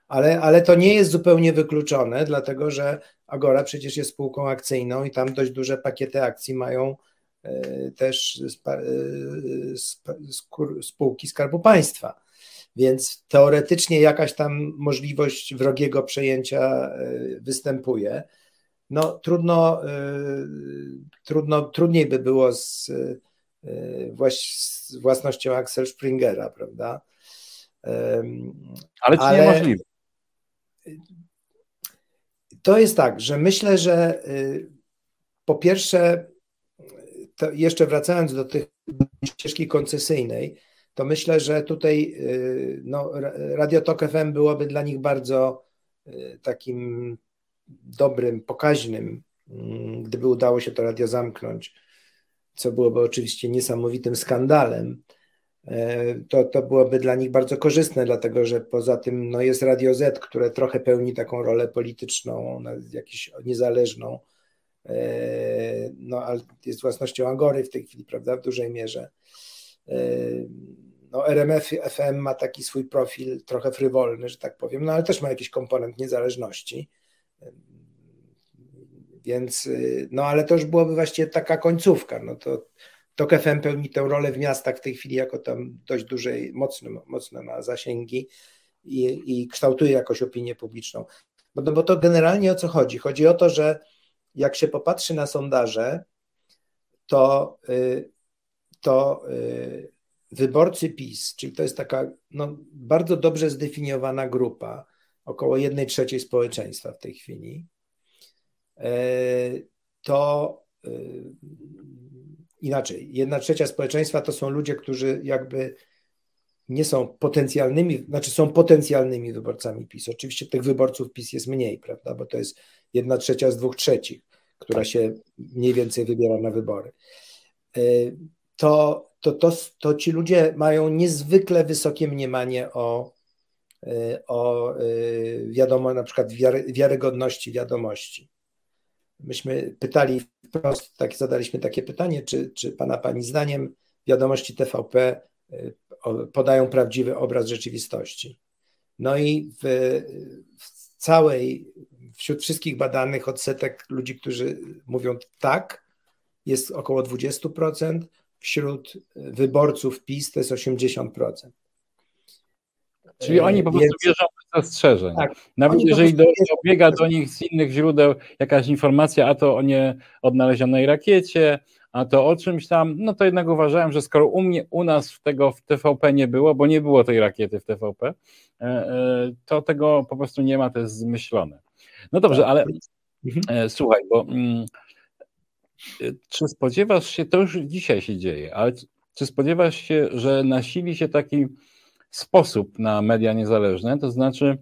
Ale, ale to nie jest zupełnie wykluczone, dlatego że Agora przecież jest spółką akcyjną i tam dość duże pakiety akcji mają e, też e, spółki Skarbu Państwa. Więc teoretycznie jakaś tam możliwość wrogiego przejęcia e, występuje. No trudno, trudno, trudniej by było z z własnością Axel Springera, prawda? Ale to niemożliwe. To jest tak, że myślę, że y, po pierwsze, jeszcze wracając do tych ścieżki koncesyjnej, to myślę, że tutaj y, no, Radio Tok FM byłoby dla nich bardzo y, takim dobrym, pokaźnym, mm, gdyby udało się to radio zamknąć co byłoby oczywiście niesamowitym skandalem. E, to, to byłoby dla nich bardzo korzystne, dlatego że poza tym no jest Radio Z, które trochę pełni taką rolę polityczną, jakąś niezależną, e, no ale jest własnością Agory w tej chwili, prawda, w dużej mierze. E, no RMF FM ma taki swój profil trochę frywolny, że tak powiem, no ale też ma jakiś komponent niezależności. Więc, no ale to już byłoby właściwie taka końcówka, no to TOK FM pełni tę rolę w miastach w tej chwili jako tam dość dużej, mocne, mocne ma zasięgi i, i kształtuje jakoś opinię publiczną. No bo to generalnie o co chodzi? Chodzi o to, że jak się popatrzy na sondaże, to, y, to y, wyborcy PiS, czyli to jest taka no, bardzo dobrze zdefiniowana grupa, około jednej trzeciej społeczeństwa w tej chwili, y, to inaczej, jedna trzecia społeczeństwa to są ludzie, którzy jakby nie są potencjalnymi, znaczy są potencjalnymi wyborcami PiS. Oczywiście tych wyborców PiS jest mniej, prawda, bo to jest jedna trzecia z dwóch trzecich, która się mniej więcej wybiera na wybory. E, to, to, to, to ci ludzie mają niezwykle wysokie mniemanie o, e, o e, wiadomo, na przykład wiary, wiarygodności wiadomości myśmy pytali wprost, tak, zadaliśmy takie pytanie, czy, czy Pana Pani zdaniem wiadomości TVP y, podają prawdziwy obraz rzeczywistości. No i w, w całej, wśród wszystkich badanych odsetek ludzi, którzy mówią tak, jest około 20%, wśród wyborców PiS to jest 80%. Czyli oni po prostu Więc... wierzą w zastrzeżeń. Tak, Nawet jeżeli do, dobiega do nich z innych źródeł jakaś informacja, a to o nie odnalezionej rakiecie, a to o czymś tam, no to jednak uważałem, że skoro u mnie, u nas tego w TVP nie było, bo nie było tej rakiety w TVP, e, e, to tego po prostu nie ma, to jest zmyślone. No dobrze, tak. ale mhm. E, słuchaj, bo mm, czy spodziewasz się, to już dzisiaj się dzieje, ale czy spodziewasz się, że nasili się taki sposób na media niezależne, to znaczy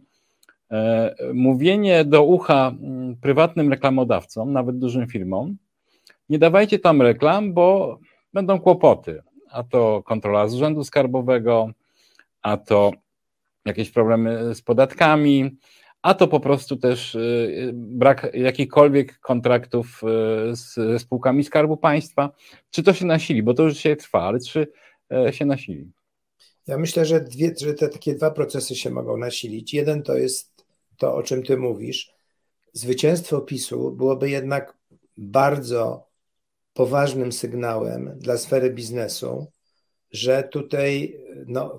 e, mówienie do ucha m, prywatnym reklamodawcom, nawet dużym firmom, nie dawajcie tam reklam, bo będą kłopoty. A to kontrola z urzędu skarbowego, a to jakieś problemy z podatkami, a to po prostu też y, brak jakichkolwiek kontraktów y, z spółkami Skarbu Państwa. Czy to się nasili? Bo to już dzisiaj trwa, ale czy e, się nasili? Ja myślę, że, dwie, że te takie dwa procesy się mogą nasilić. Jeden to jest to, o czym ty mówisz. Zwycięstwo PiSu byłoby jednak bardzo poważnym sygnałem dla sfery biznesu, że tutaj no,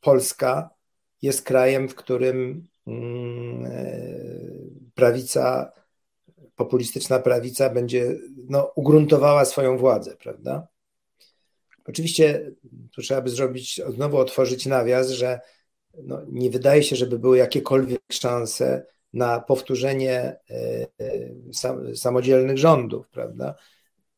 Polska jest krajem, w którym mm, prawica, populistyczna prawica będzie no, ugruntowała swoją władzę, prawda? Oczywiście tu trzeba by zrobić, znowu otworzyć nawias, że no, nie wydaje się, żeby były jakiekolwiek szanse na powtórzenie e, e, samodzielnych rządów, prawda?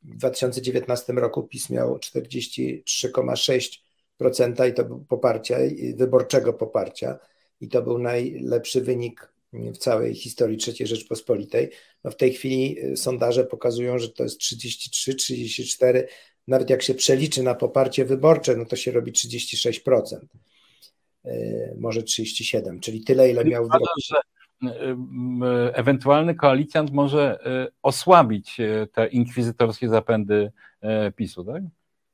W 2019 roku PiS miał 43,6% i to był poparcia, wyborczego poparcia i to był najlepszy wynik w całej historii III Rzeczpospolitej. No w tej chwili e, sondaże pokazują, że to jest 33, 34, nawet jak się przeliczy na poparcie wyborcze, no to się robi 36%, e, może 37%, czyli tyle, ile miał w roku. że e, ewentualny koalicjant może e, osłabić te inkwizytorskie zapędy PiSu, tak?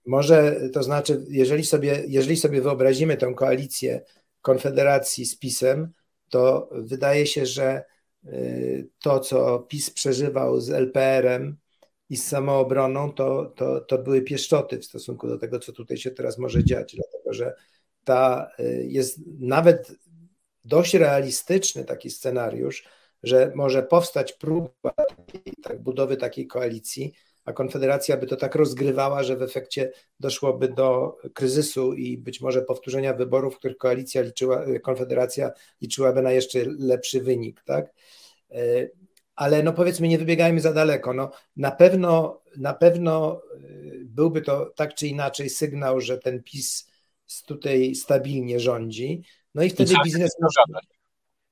Może, to znaczy, jeżeli sobie, jeżeli sobie wyobrazimy tę koalicję Konfederacji z PiSem, to wydaje się, że to, co PiS przeżywał z LPR-em, i z samoobroną, to, to, to były pieszczoty w stosunku do tego, co tutaj się teraz może dziać, dlatego że ta y, jest nawet dość realistyczny taki scenariusz, że może powstać próba tak, budowy takiej koalicji, a Konfederacja by to tak rozgrywała, że w efekcie doszłoby do kryzysu i być może powtórzenia wyborów, w których koalicja liczyła, Konfederacja liczyłaby na jeszcze lepszy wynik, tak? Y, ale no powiedzmy, nie wybiegajmy za daleko. No, na, pewno, na pewno y, byłby to tak czy inaczej sygnał, że ten PiS tutaj stabilnie rządzi. No i wtedy I biznes musi,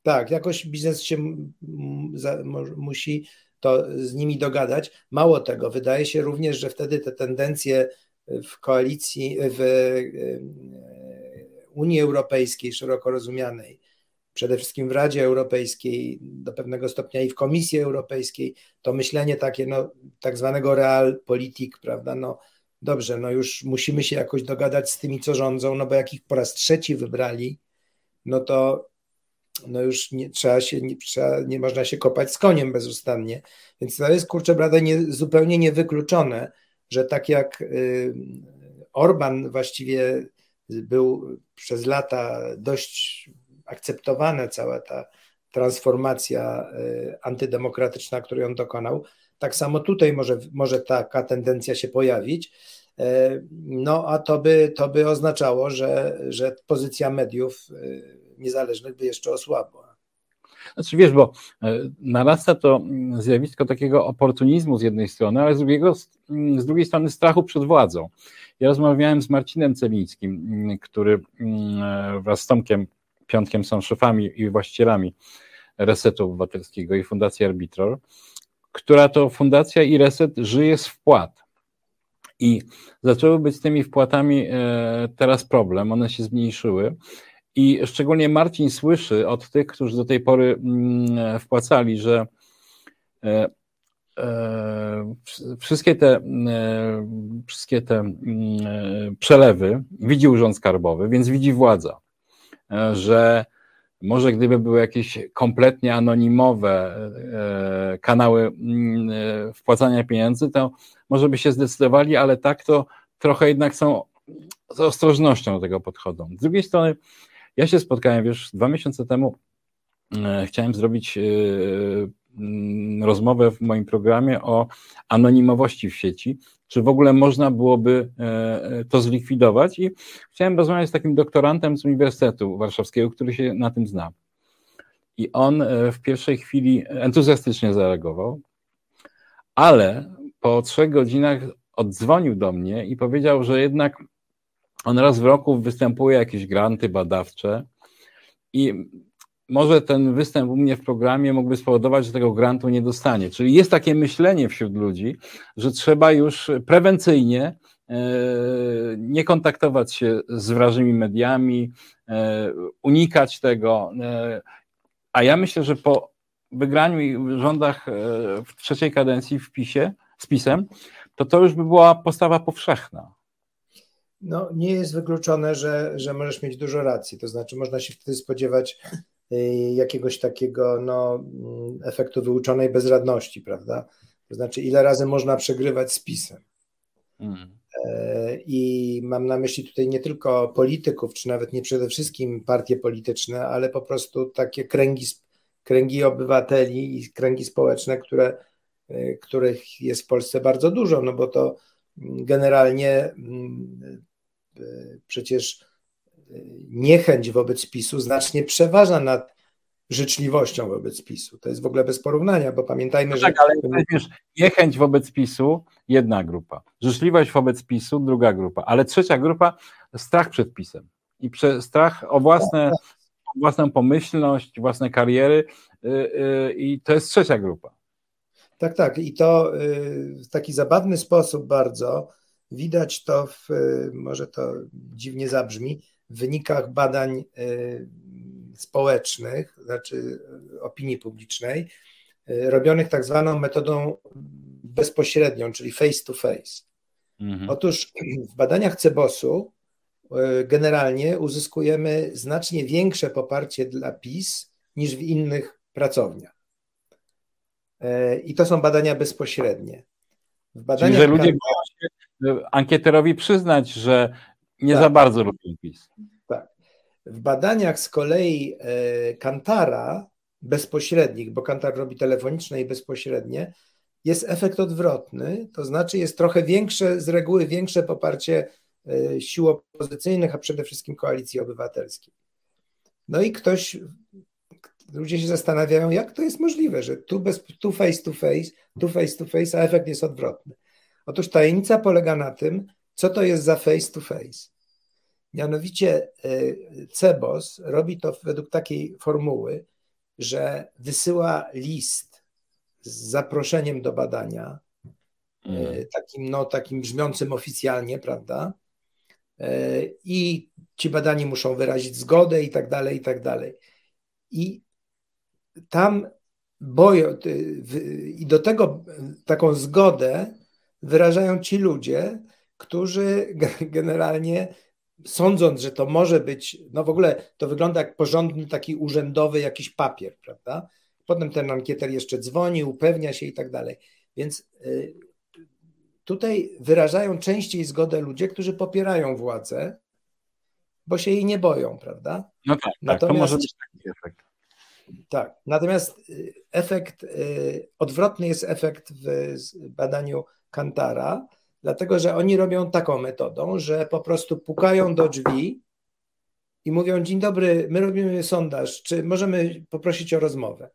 tak, jakoś biznes się musi to z nimi dogadać. Mało tego, wydaje się również, że wtedy te tendencje w koalicji, w Unii Europejskiej szeroko rozumianej, przede wszystkim w Radzie Europejskiej, do pewnego stopnia i w Komisji Europejskiej, to myślenie takie, no, tak zwanego realpolitik, prawda, no dobrze, no już musimy się jakoś dogadać z tymi, co rządzą, no bo jak ich po raz trzeci wybrali, no to no już nie, trzeba się, nie, trzeba, nie można się kopać z koniem bezustannie, więc to jest, kurczę, brada, nie, zupełnie niewykluczone, że tak jak y, Orban właściwie był przez lata dość akceptowana cała ta transformacja y, antydemokratyczna, której on dokonał, tak samo tutaj może, może taka tendencja się pojawić. Y, no a to by, to by oznaczało, że, że pozycja mediów niezależnych by jeszcze osłabła. Znaczy wiesz, bo narasta to zjawisko takiego oportunizmu z jednej strony, ale z, drugiego, z drugiej strony strachu przed władzą. Ja rozmawiałem z Marcinem Celińskim, który e, wraz z Tomkiem Piątkiem są szefami i właścicielami Resetu Obywatelskiego i Fundacji Arbitror, która to fundacja i Reset żyje z wpłat. I zaczęły być z tymi wpłatami e, teraz problem, one się zmniejszyły i szczególnie Marcin słyszy od tych, którzy do tej pory mm, wpłacali, że e, e, wszystkie te, wszystkie te mm, przelewy widzi Urząd Skarbowy, więc widzi władza, że może gdyby były jakieś kompletnie anonimowe kanały mm, wpłacania pieniędzy, to może by się zdecydowali, ale tak to trochę jednak są z ostrożnością do tego podchodzą. Z drugiej strony ja się spotkałem, wiesz, dwa miesiące temu e, chciałem zrobić e, mm, rozmowę w moim programie o anonimowości w sieci, czy w ogóle można byłoby e, to zlikwidować i chciałem rozmawiać z takim doktorantem z Uniwersytetu Warszawskiego, który się na tym zna. I on w pierwszej chwili entuzjastycznie zareagował, ale po trzech godzinach oddzwonił do mnie i powiedział, że jednak on raz w roku występuje jakieś granty badawcze i może ten występ u mnie w programie mógłby spowodować, że tego grantu nie dostanie. Czyli jest takie myślenie wśród ludzi, że trzeba już prewencyjnie e, nie kontaktować się z wrażymi mediami, e, unikać tego. E, a ja myślę, że po wygraniu rządach w trzeciej kadencji w PiSie, z PiSem, to to już by była postawa powszechna no, nie jest wykluczone, że, że możesz mieć dużo racji. To znaczy, można się wtedy spodziewać jakiegoś takiego no, mm, efektu wyuczonej bezradności, prawda? To znaczy, ile razy można przegrywać z pisem. Hmm. E, I mam na myśli tutaj nie tylko polityków, czy nawet nie przede wszystkim partie polityczne, ale po prostu takie kręgi, kręgi obywateli i kręgi społeczne, które, y, których jest w Polsce bardzo dużo, no bo to generalnie mm, przecież niechęć wobec PiSu znacznie przeważa nad życzliwością wobec PiSu. To jest w ogóle bez porównania, bo pamiętajmy, że. Tak, ale wiesz, niechęć wobec PiSu jedna grupa, życzliwość wobec PiSu druga grupa, ale trzecia grupa strach przed PiSem i strach o własne, o własną pomyślność, własne kariery yy, yy, i to jest trzecia grupa. Tak, tak. I to yy, w taki zabawny sposób bardzo Widać to w, może to dziwnie zabrzmi, w wynikach badań y, społecznych, znaczy opinii publicznej, y, robionych tak zwaną metodą bezpośrednią, czyli face to face. Mhm. Otóż w badaniach Cebosu y, generalnie uzyskujemy znacznie większe poparcie dla PiS niż w innych pracowniach. I to są badania bezpośrednie. W badaniach Czyli, że ludzie boją się ankieterowi przyznać, że nie tak. za bardzo lubią PiS. Tak. W badaniach z kolei e, Kantara bezpośrednich, bo Kantar robi telefoniczne i bezpośrednie, jest efekt odwrotny, to znaczy jest trochę większe, z reguły większe poparcie e, sił opozycyjnych, a przede wszystkim koalicji obywatelskiej. No i ktoś, ludzie się zastanawiają, jak to jest możliwe, że tu, bez, tu face to face, tu face to face, a efekt jest odwrotny. Otóż tajemnica polega na tym, co to jest za face to face. Mianowicie y, Cebos robi to według takiej formuły, że wysyła list z zaproszeniem do badania mm. takim, no, takim brzmiącym oficjalnie, prawda? I ci badani muszą wyrazić zgodę i tak dalej, i tak dalej. I tam boją, i do tego taką zgodę wyrażają ci ludzie, którzy generalnie sądząc, że to może być, no w ogóle to wygląda jak porządny taki urzędowy jakiś papier, prawda? Potem ten ankieter jeszcze dzwoni, upewnia się i tak dalej. Więc y, tutaj wyrażają częściej zgodę ludzie, którzy popierają władzę, bo się jej nie boją, prawda? No tak, Natomiast, tak to może być taki efekt. Tak, natomiast y, efekt, y, odwrotny jest efekt w badaniu Kantara, dlatego że oni robią taką metodą, że po prostu pukają do drzwi i mówią: Dzień dobry, my robimy sondaż, czy możemy poprosić o rozmowę?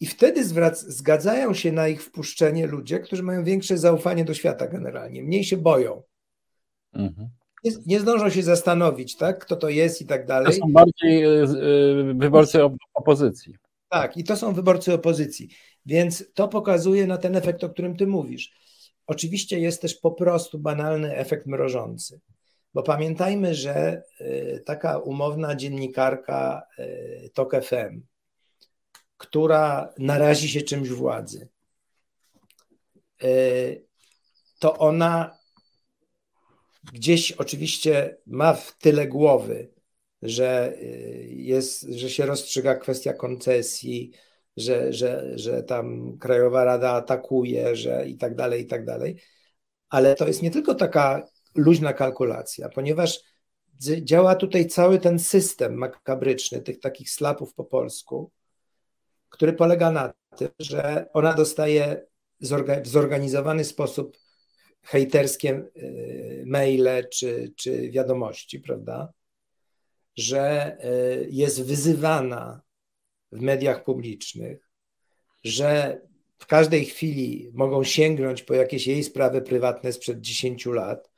I wtedy zwrac- zgadzają się na ich wpuszczenie ludzie, którzy mają większe zaufanie do świata generalnie, mniej się boją. Mhm. Nie, nie, zdążą się zastanowić, tak, kto to jest i tak dalej. To są bardziej e, e, wyborcy opozycji. Tak, i to są wyborcy opozycji. Więc to pokazuje na ten efekt, o którym ty mówisz. Oczywiście jest też po prostu banalny efekt mrożący, bo pamiętajmy, że y, taka umowna dziennikarka y, TOK FM, która narazi się czymś władzy, y, to ona gdzieś oczywiście ma w tyle głowy, że, jest, że się rozstrzyga kwestia koncesji, że, że, że tam Krajowa Rada atakuje, że i tak dalej, i tak dalej. Ale to jest nie tylko taka luźna kalkulacja, ponieważ działa tutaj cały ten system makabryczny, tych takich slapów po który polega na tym, że ona dostaje w zorganizowany sposób hejterskie y, maile czy, czy wiadomości, prawda? Że y, jest wyzywana w mediach publicznych, że w każdej chwili mogą sięgnąć po jakieś jej sprawy prywatne sprzed 10 lat,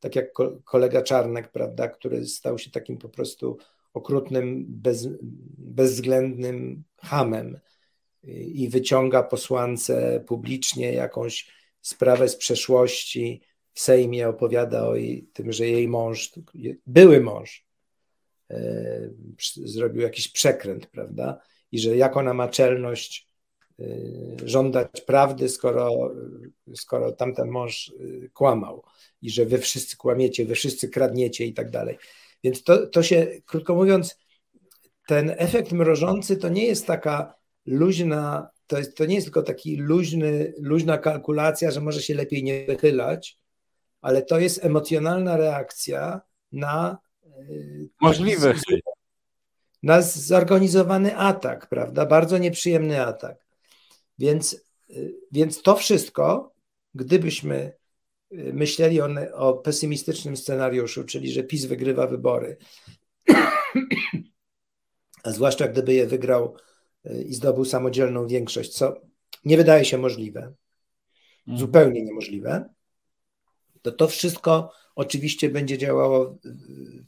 tak jak kolega Czarnek, prawda, który stał się takim po prostu okrutnym, bez, bezwzględnym hamem i wyciąga posłance publicznie jakąś sprawę z przeszłości, w Sejmie opowiada o jej, tym, że jej mąż, były mąż, e, zrobił jakiś przekręt, prawda? I że jak ona ma czelność y, żądać prawdy, skoro, skoro tamten mąż y, kłamał i że wy wszyscy kłamiecie, wy wszyscy kradniecie i tak dalej. Więc to, to się, krótko mówiąc, ten efekt mrożący to nie jest taka luźna, to, jest, to nie jest tylko taki luźny, luźna kalkulacja, że może się lepiej nie wychylać, ale to jest emocjonalna reakcja na y, możliwy na zorganizowany atak, prawda? Bardzo nieprzyjemny atak. Więc, y, więc to wszystko, gdybyśmy y, myśleli o, o pesymistycznym scenariuszu, czyli że PiS wygrywa wybory, a zwłaszcza gdyby je wygrał y, i zdobył samodzielną większość, co nie wydaje się możliwe, mhm. zupełnie niemożliwe, to to wszystko oczywiście będzie działało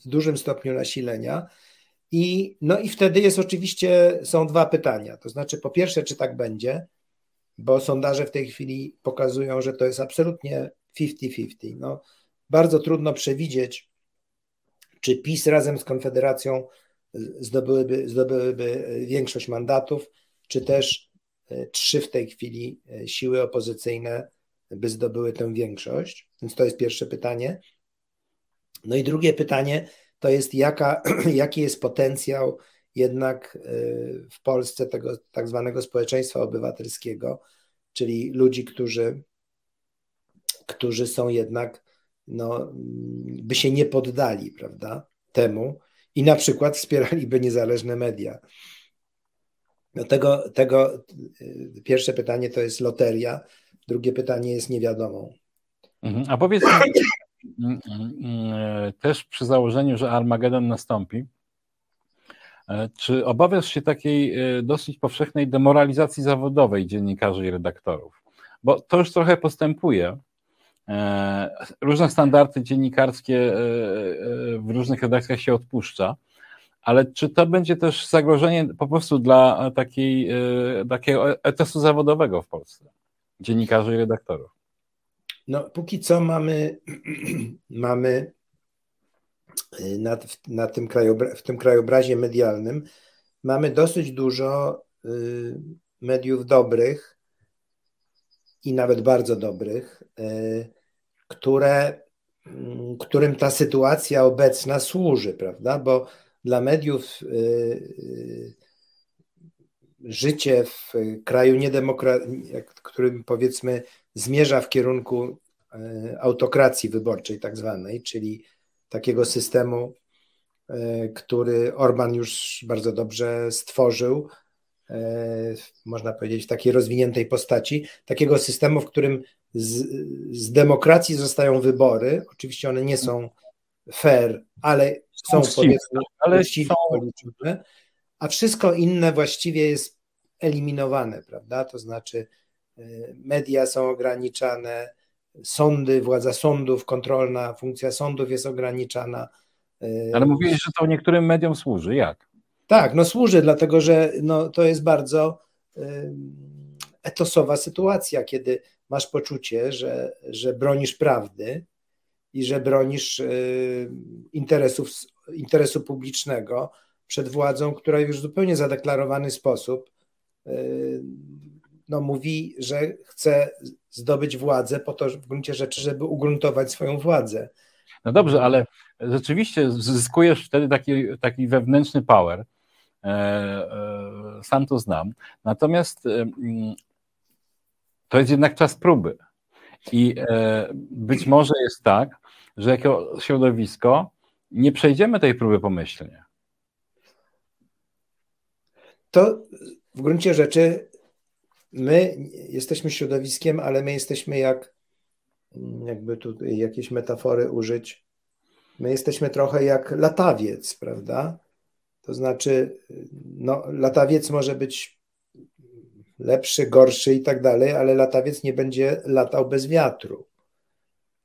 w dużym stopniu nasilenia i, no i wtedy jest oczywiście, są dwa pytania. To znaczy, po pierwsze, czy tak będzie, bo sondaże w tej chwili pokazują, że to jest absolutnie 50-50. No, bardzo trudno przewidzieć, czy PiS razem z Konfederacją zdobyłyby, zdobyłyby większość mandatów, czy też e, trzy w tej chwili e, siły opozycyjne by zdobyły tę większość. Więc to jest pierwsze pytanie. No i drugie pytanie, to jest jaka, jaki jest potencjał jednak y, w Polsce tego tak zwanego społeczeństwa obywatelskiego, czyli ludzi, którzy, którzy są jednak, no, by się nie poddali, prawda, temu i na przykład wspieraliby niezależne media. No tego, tego y, pierwsze pytanie to jest loteria, drugie pytanie jest niewiadomą. Mhm. A powiedz e, też przy założeniu, że Armagedon nastąpi, e, czy obawiasz się takiej e, dosyć powszechnej demoralizacji zawodowej dziennikarzy i redaktorów? Bo to już trochę postępuje. Różne standardy dziennikarskie w różnych redakcjach się odpuszcza, ale czy to będzie też zagrożenie po prostu dla takiej, takiego etosu zawodowego w Polsce, dziennikarzy i redaktorów? No, póki co mamy, mamy y, na, na tym w tym krajobrazie medialnym mamy dosyć dużo y, mediów dobrych i nawet bardzo dobrych, y, które, mm, którym ta sytuacja obecna służy, prawda? Bo dla mediów życie w kraju niedemokratycznym, którym powiedzmy zmierza w kierunku e, autokracji wyborczej, tak zwanej, czyli takiego systemu, e, który Orban już bardzo dobrze stworzył, e, można powiedzieć, w takiej rozwiniętej postaci, takiego systemu, w którym z, z demokracji zostają wybory. Oczywiście one nie są fair, ale są, są powiedzmy ale policzone, a wszystko inne właściwie jest eliminowane, prawda? To znaczy media są ograniczane, sądy, władza sądów, kontrolna funkcja sądów jest ograniczana. Ale mówiłeś, że to niektórym mediom służy. Jak? Tak, no służy, dlatego że no, to jest bardzo etosowa sytuacja, kiedy masz poczucie, że, że bronisz prawdy i że bronisz interesów, interesu publicznego przed władzą, która już w zupełnie zadeklarowany sposób no, mówi, że chce zdobyć władzę po to w gruncie rzeczy, żeby ugruntować swoją władzę. No dobrze, ale rzeczywiście zyskujesz wtedy taki, taki wewnętrzny power. E, e, sam to znam. Natomiast e, to jest jednak czas próby. I być może jest tak, że jako środowisko nie przejdziemy tej próby pomyślnie. To w gruncie rzeczy my jesteśmy środowiskiem, ale my jesteśmy jak, jakby tu jakieś metafory użyć, my jesteśmy trochę jak latawiec, prawda? To znaczy, no, latawiec może być lepszy, gorszy i tak dalej, ale latawiec nie będzie latał bez wiatru.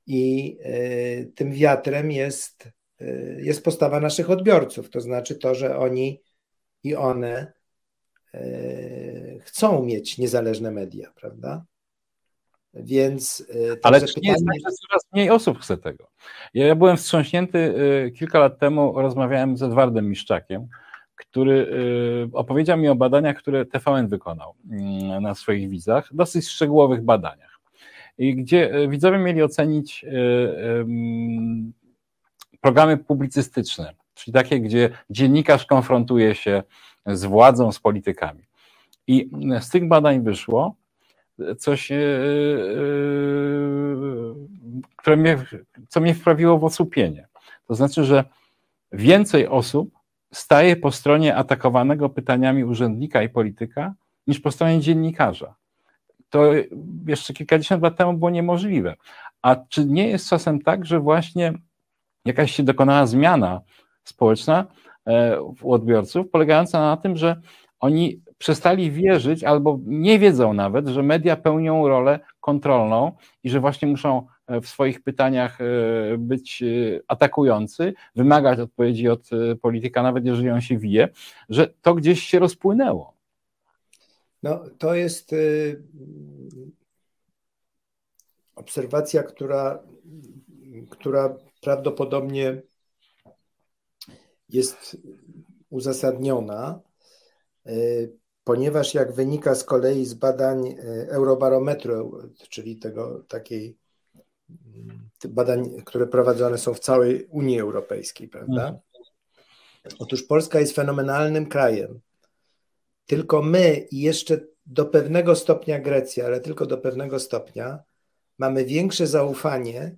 I y, tym wiatrem jest, y, jest postawa naszych odbiorców, to znaczy to, że oni i one chcą mieć niezależne media, prawda? Więc. E, Ale czy pytanie... nie jest tak, że coraz mniej osób chce tego? Ja byłem wstrząśnięty e, kilka lat temu, rozmawiałem z Edwardem Miszczakiem, który opowiedział mi o badaniach, które TVN wykonał mm, na swoich widzach, dosyć szczegółowych badaniach, i gdzie widzowie mieli ocenić programy publicystyczne, czyli takie, gdzie dziennikarz konfrontuje się z władzą, z politykami. I z tych badań wyszło coś, e, e, które mnie, co mnie wprawiło w osłupienie. To znaczy, że więcej osób staje po stronie atakowanego pytaniami urzędnika i polityka niż po stronie dziennikarza. To jeszcze kilkadziesiąt lat temu było niemożliwe. A czy nie jest czasem tak, że właśnie jakaś się dokonała zmiana społeczna, E, u odbiorców, polegająca na tym, że oni przestali wierzyć albo nie wiedzą nawet, że media pełnią rolę kontrolną i że właśnie muszą e, w swoich pytaniach e, być atakujący, wymagać odpowiedzi od polityka, nawet jeżeli on się wije, że to gdzieś się rozpłynęło. No, to jest y, obserwacja, która, która prawdopodobnie jest uzasadniona, e, ponieważ jak wynika z kolei z badań e, Eurobarometru, czyli tego takiej mm, badań, które prowadzone są w całej Unii Europejskiej, prawda? Mhm. Otóż Polska jest fenomenalnym krajem. Tylko my i jeszcze do pewnego stopnia Grecja, ale tylko do pewnego stopnia, mamy większe zaufanie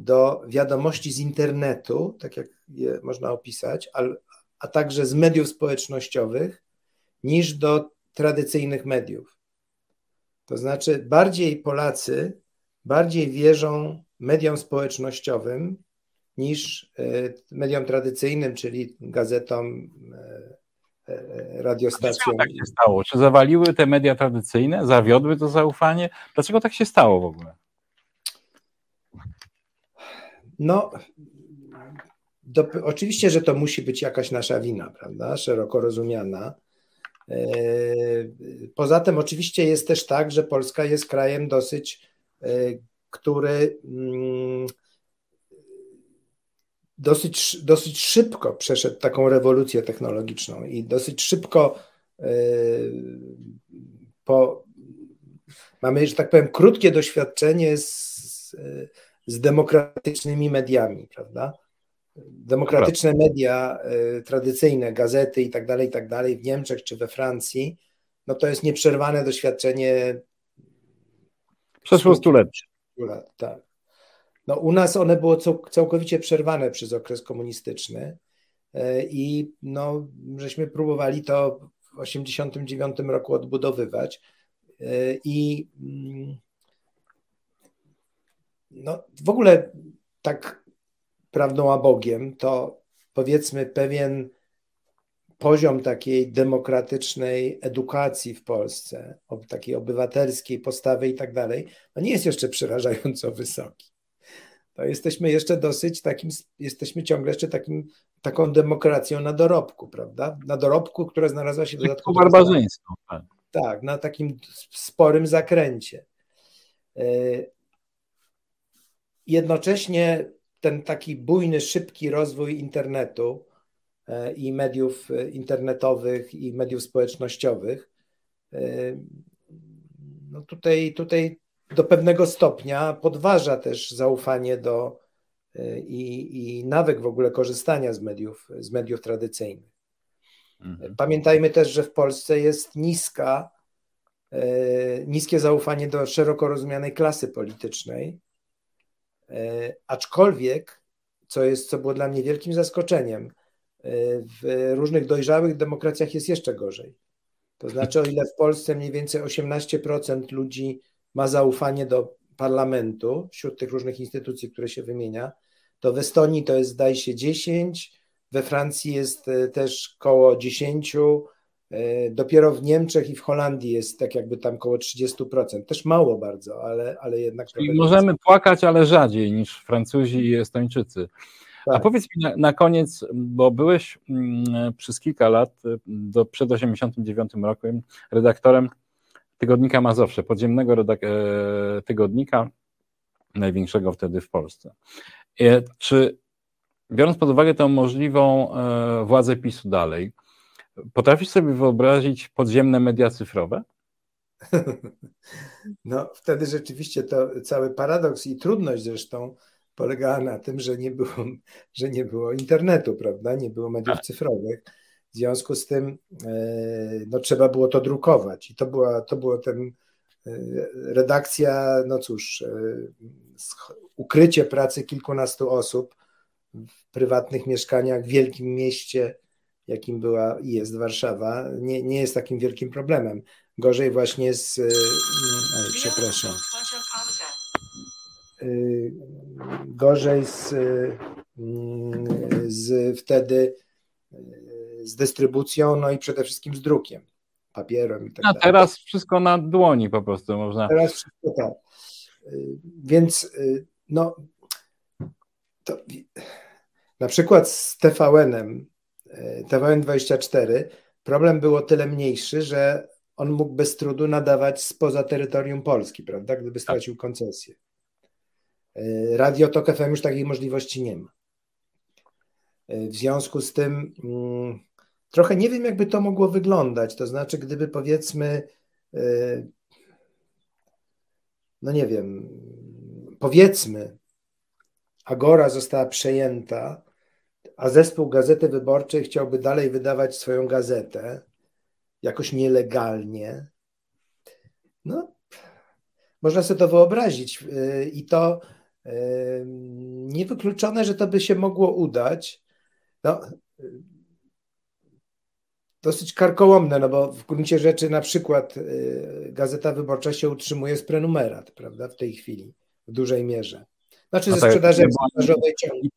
do wiadomości z internetu, tak jak je można opisać, a, także z mediów społecznościowych, niż do tradycyjnych mediów. To znaczy, bardziej Polacy bardziej wierzą mediom społecznościowym niż e, mediom tradycyjnym, czyli gazetom, e, e, radiostacjom. Dlaczego tak się stało? Czy zawaliły te media tradycyjne? Zawiodły to zaufanie? Dlaczego tak się stało w ogóle? No, do, oczywiście, że to musi być jakaś nasza wina, prawda? Szeroko rozumiana. E, poza tym, oczywiście jest też tak, że Polska jest krajem dosyć e, który mm, dosyć, dosyć szybko przeszedł taką rewolucję technologiczną i dosyć szybko po, mamy, że tak powiem, krótkie doświadczenie z, z demokratycznymi mediami, prawda? Demokratyczne media y, tradycyjne, gazety i tak dalej, i tak dalej w Niemczech czy we Francji, no to jest nieprzerwane doświadczenie przeszło stulecia. Lat, tak. No u nas one było całkowicie przerwane przez okres komunistyczny y, i no, żeśmy próbowali to w 1989 roku odbudowywać y, i mm, no, w ogóle tak prawdą a Bogiem, to powiedzmy pewien poziom takiej demokratycznej edukacji w Polsce, takiej obywatelskiej postawy i tak dalej, no nie jest jeszcze przerażająco wysoki. To jesteśmy jeszcze dosyć takim, jesteśmy ciągle jeszcze takim, taką demokracją na dorobku, prawda? Na dorobku, która znalazła się dodatkowo. barbarzyństwo. Tak. tak, na takim sporym zakręcie. Jednocześnie ten taki bujny, szybki rozwój internetu e, i mediów e, internetowych i mediów społecznościowych, e, no tutaj, tutaj do pewnego stopnia podważa też zaufanie do i, i nawyk w ogóle korzystania z mediów, z mediów tradycyjnych. Mhm. Pamiętajmy też, że w Polsce jest niska, niskie zaufanie do szeroko rozumianej klasy politycznej, aczkolwiek, co, jest, co było dla mnie wielkim zaskoczeniem, e, w różnych dojrzałych demokracjach jest jeszcze gorzej. To znaczy, o ile w Polsce mniej więcej 18% ludzi ma zaufanie do parlamentu wśród tych różnych instytucji, które się wymienia, to w Estonii to jest, zdaje się, 10, we Francji jest e, też koło 10, E, dopiero w Niemczech i w Holandii jest tak jakby tam około 30%. Też mało bardzo, ale, ale jednak. Czyli możemy płakać, ale rzadziej niż Francuzi i Estończycy. Tak. A powiedz mi na, na, koniec, bo byłeś mm, przez kilka lat, do, przed 89 rokiem, redaktorem tygodnika Mazowsze, podziemnego redak- e, tygodnika, największego wtedy w Polsce. E, czy biorąc pod uwagę tę możliwą e, władzę PiSu dalej, Potrafisz sobie wyobrazić podziemne media cyfrowe? No, wtedy rzeczywiście to cały paradoks i trudność zresztą polegała na tym, że nie było, że nie było internetu, prawda? Nie było mediów tak. cyfrowych. W związku z tym e, no, trzeba było to drukować i to była, to było ten e, redakcja, no cóż, e, ukrycie pracy kilkunastu osób w prywatnych mieszkaniach w wielkim mieście jakim była i jest Warszawa, nie, nie jest takim wielkim problemem. Gorzej właśnie z. Yy, przepraszam. Yy, gorzej z, yy, z wtedy z dystrybucją, no i przede wszystkim z drukiem, papierem i tak A teraz wszystko na dłoni po prostu można. Teraz wszystko tak. Więc no to, na przykład z TVN-em TVN24 problem było tyle mniejszy, że on mógł bez trudu nadawać spoza terytorium Polski, prawda, gdyby tak. stracił koncesję. E, Radio Tok FM już takiej możliwości nie ma. E, w związku z tym mm, trochę nie wiem, jakby to mogło wyglądać. To znaczy, gdyby powiedzmy, e, no nie wiem, powiedzmy, Agora została przejęta a zespół Gazety Wyborczej chciałby dalej wydawać swoją gazetę jakoś nielegalnie, no, można sobie to wyobrazić y, i to y, niewykluczone, że to by się mogło udać. No, dosyć karkołomne, no bo w gruncie rzeczy na przykład y, Gazeta Wyborcza się utrzymuje z prenumerat, prawda, w tej chwili, w dużej mierze. Znaczy no ze tak, sprzedaży egzemplarzowej ciągnie.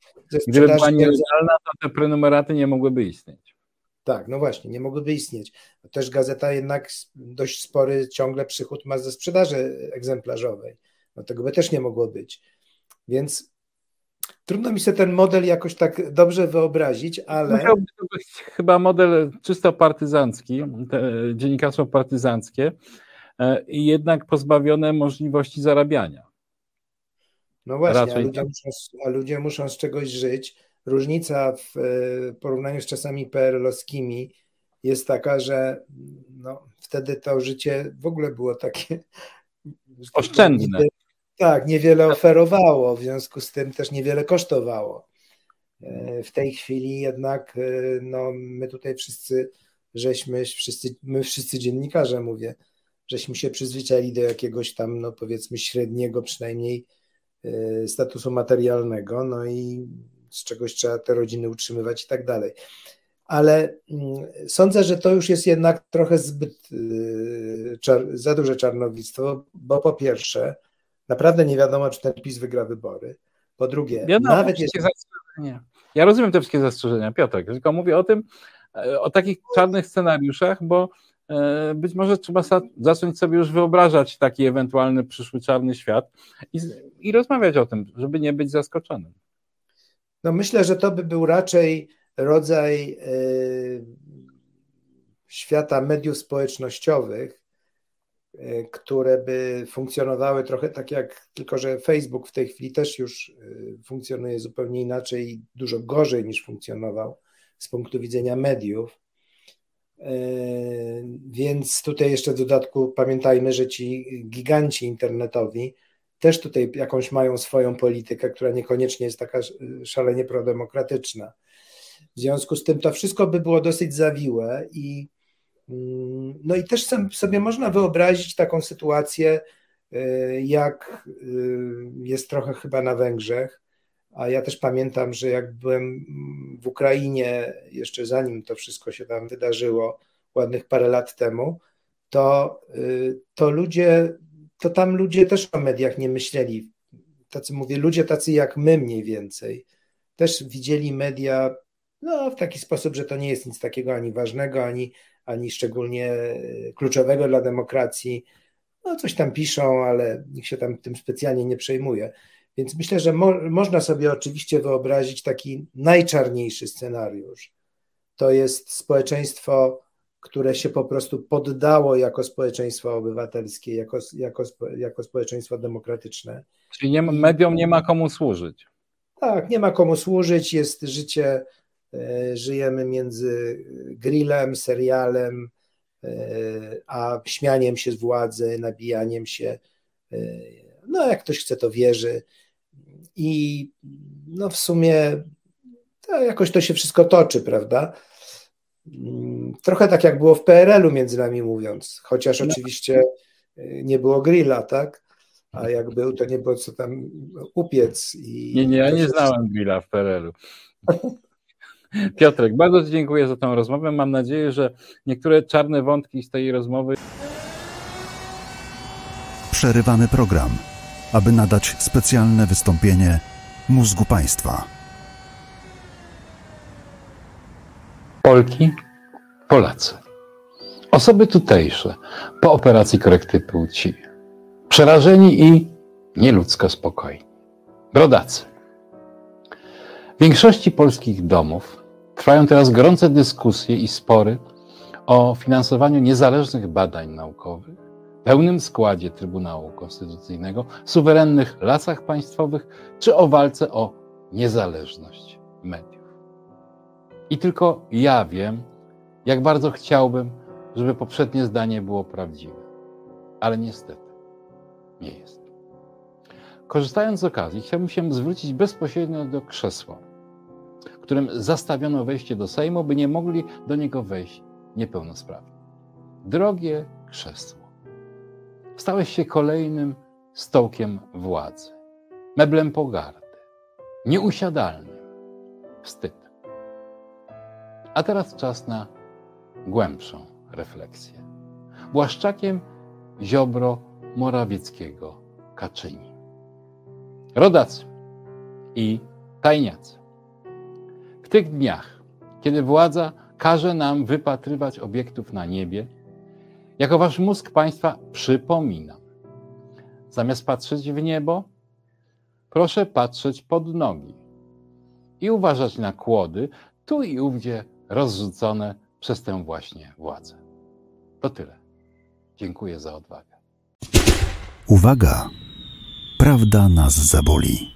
Gdyby była nielegalna, to te prenumeraty nie mogłyby istnieć. Tak, no właśnie, nie mogłyby istnieć. Też gazeta jednak dość spory ciągle przychód ma ze sprzedaży egzemplarzowej. No tego by też nie mogło być. Więc trudno mi sobie ten model jakoś tak dobrze wyobrazić, ale. Musiałby to być chyba model czysto partyzancki, dziennikarstwo partyzanckie e, i jednak pozbawione możliwości zarabiania. No właśnie, a ludzie, muszą, a ludzie muszą z czegoś żyć. Różnica w e, porównaniu z czasami PRL-owskimi jest taka, że no, wtedy to życie w ogóle było takie oszczędne. tak, niewiele oferowało, w związku z tym też niewiele kosztowało. E, w tej chwili jednak e, no, my tutaj wszyscy żeśmy, wszyscy, my wszyscy dziennikarze mówię, żeśmy się przyzwyczaili do jakiegoś tam, no powiedzmy średniego przynajmniej statusu materialnego, no i z czegoś trzeba te rodziny utrzymywać i tak dalej. Ale mm, sądzę, że to już jest jednak trochę zbyt czar, za duże czarnowictwo, bo po pierwsze, naprawdę nie wiadomo, czy ten PiS wygra wybory. Po drugie, wiadomo, nawet jeśli... Nie. Ja rozumiem te wszystkie zastrzeżenia, Piotrek, tylko mówię o tym, e, o takich czarnych scenariuszach, bo być może trzeba zacząć sobie już wyobrażać taki ewentualny przyszły czarny świat i, i rozmawiać o tym, żeby nie być zaskoczonym. No myślę, że to by był raczej rodzaj e, świata mediów społecznościowych, E, które by funkcjonowały trochę tak jak, tylko że Facebook w tej chwili też już e, funkcjonuje zupełnie inaczej i dużo gorzej niż funkcjonował z punktu widzenia mediów. E, więc tutaj jeszcze w dodatku pamiętajmy, że ci giganci internetowi też tutaj jakąś mają swoją politykę, która niekoniecznie jest taka szalenie prodemokratyczna. W związku z tym to wszystko by było dosyć zawiłe i Mm, no i też sobie można wyobrazić taką sytuację, y, jak y, jest trochę chyba na Węgrzech, a ja też pamiętam, że jak byłem w Ukrainie, jeszcze zanim to wszystko się tam wydarzyło, ładnych parę lat temu, to, y, to ludzie, to tam ludzie też o mediach nie myśleli. Tacy mówię, ludzie tacy jak my mniej więcej, też widzieli media no, w taki sposób, że to nie jest nic takiego ani ważnego, ani ani szczególnie kluczowego dla demokracji. No, coś tam piszą, ale nikt się tam tym specjalnie nie przejmuje. Więc myślę, że mo można sobie oczywiście wyobrazić taki najczarniejszy scenariusz. To jest społeczeństwo, które się po prostu poddało jako społeczeństwo obywatelskie, jako, jako, jako społeczeństwo demokratyczne. Czyli nie, mediom nie ma komu służyć. Tak, nie ma komu służyć, jest życie E, żyjemy między grillem, serialem, e, a śmianiem się z władzy, nabijaniem się. E, no, jak ktoś chce, to wierzy. I no, w sumie to jakoś to się wszystko toczy, prawda? Mm, trochę tak jak było w PRL-u, między nami mówiąc, chociaż no. oczywiście nie było grilla, tak? A jak był, to nie było co tam upiec. I nie, nie, ja nie znałem grilla w PRL-u. Piotrek, bardzo Ci dziękuję za tę rozmowę. Mam nadzieję, że niektóre czarne wątki z tej rozmowy. Przerywamy program, aby nadać specjalne wystąpienie mózgu państwa. Polki, Polacy. Osoby tutejsze po operacji korekty płci. Przerażeni i nieludzko spokojni. Brodacy. W większości polskich domów Trwają teraz gorące dyskusje i spory o finansowaniu niezależnych badań naukowych, pełnym składzie Trybunału Konstytucyjnego, suwerennych lasach państwowych, czy o walce o niezależność mediów. I tylko ja wiem, jak bardzo chciałbym, żeby poprzednie zdanie było prawdziwe. Ale niestety nie jest. Korzystając z okazji, chciałbym się zwrócić bezpośrednio do krzesła którym zastawiono wejście do Sejmu, by nie mogli do niego wejść niepełnosprawni. Drogie krzesło, stałeś się kolejnym stołkiem władzy, meblem pogardy, nieusiadalnym, wstyd. A teraz czas na głębszą refleksję. Błaszczakiem Ziobro Morawieckiego Kaczyni. Rodacy i tajniacy tych dniach, kiedy władza każe nam wypatrywać obiektów na niebie, jako wasz mózg państwa przypominam. Zamiast patrzeć w niebo, proszę patrzeć pod nogi i uważać na kłody tu i ówdzie rozrzucone przez tę właśnie władzę. To tyle. Dziękuję za odwagę. Uwaga! prawda nas zaboli.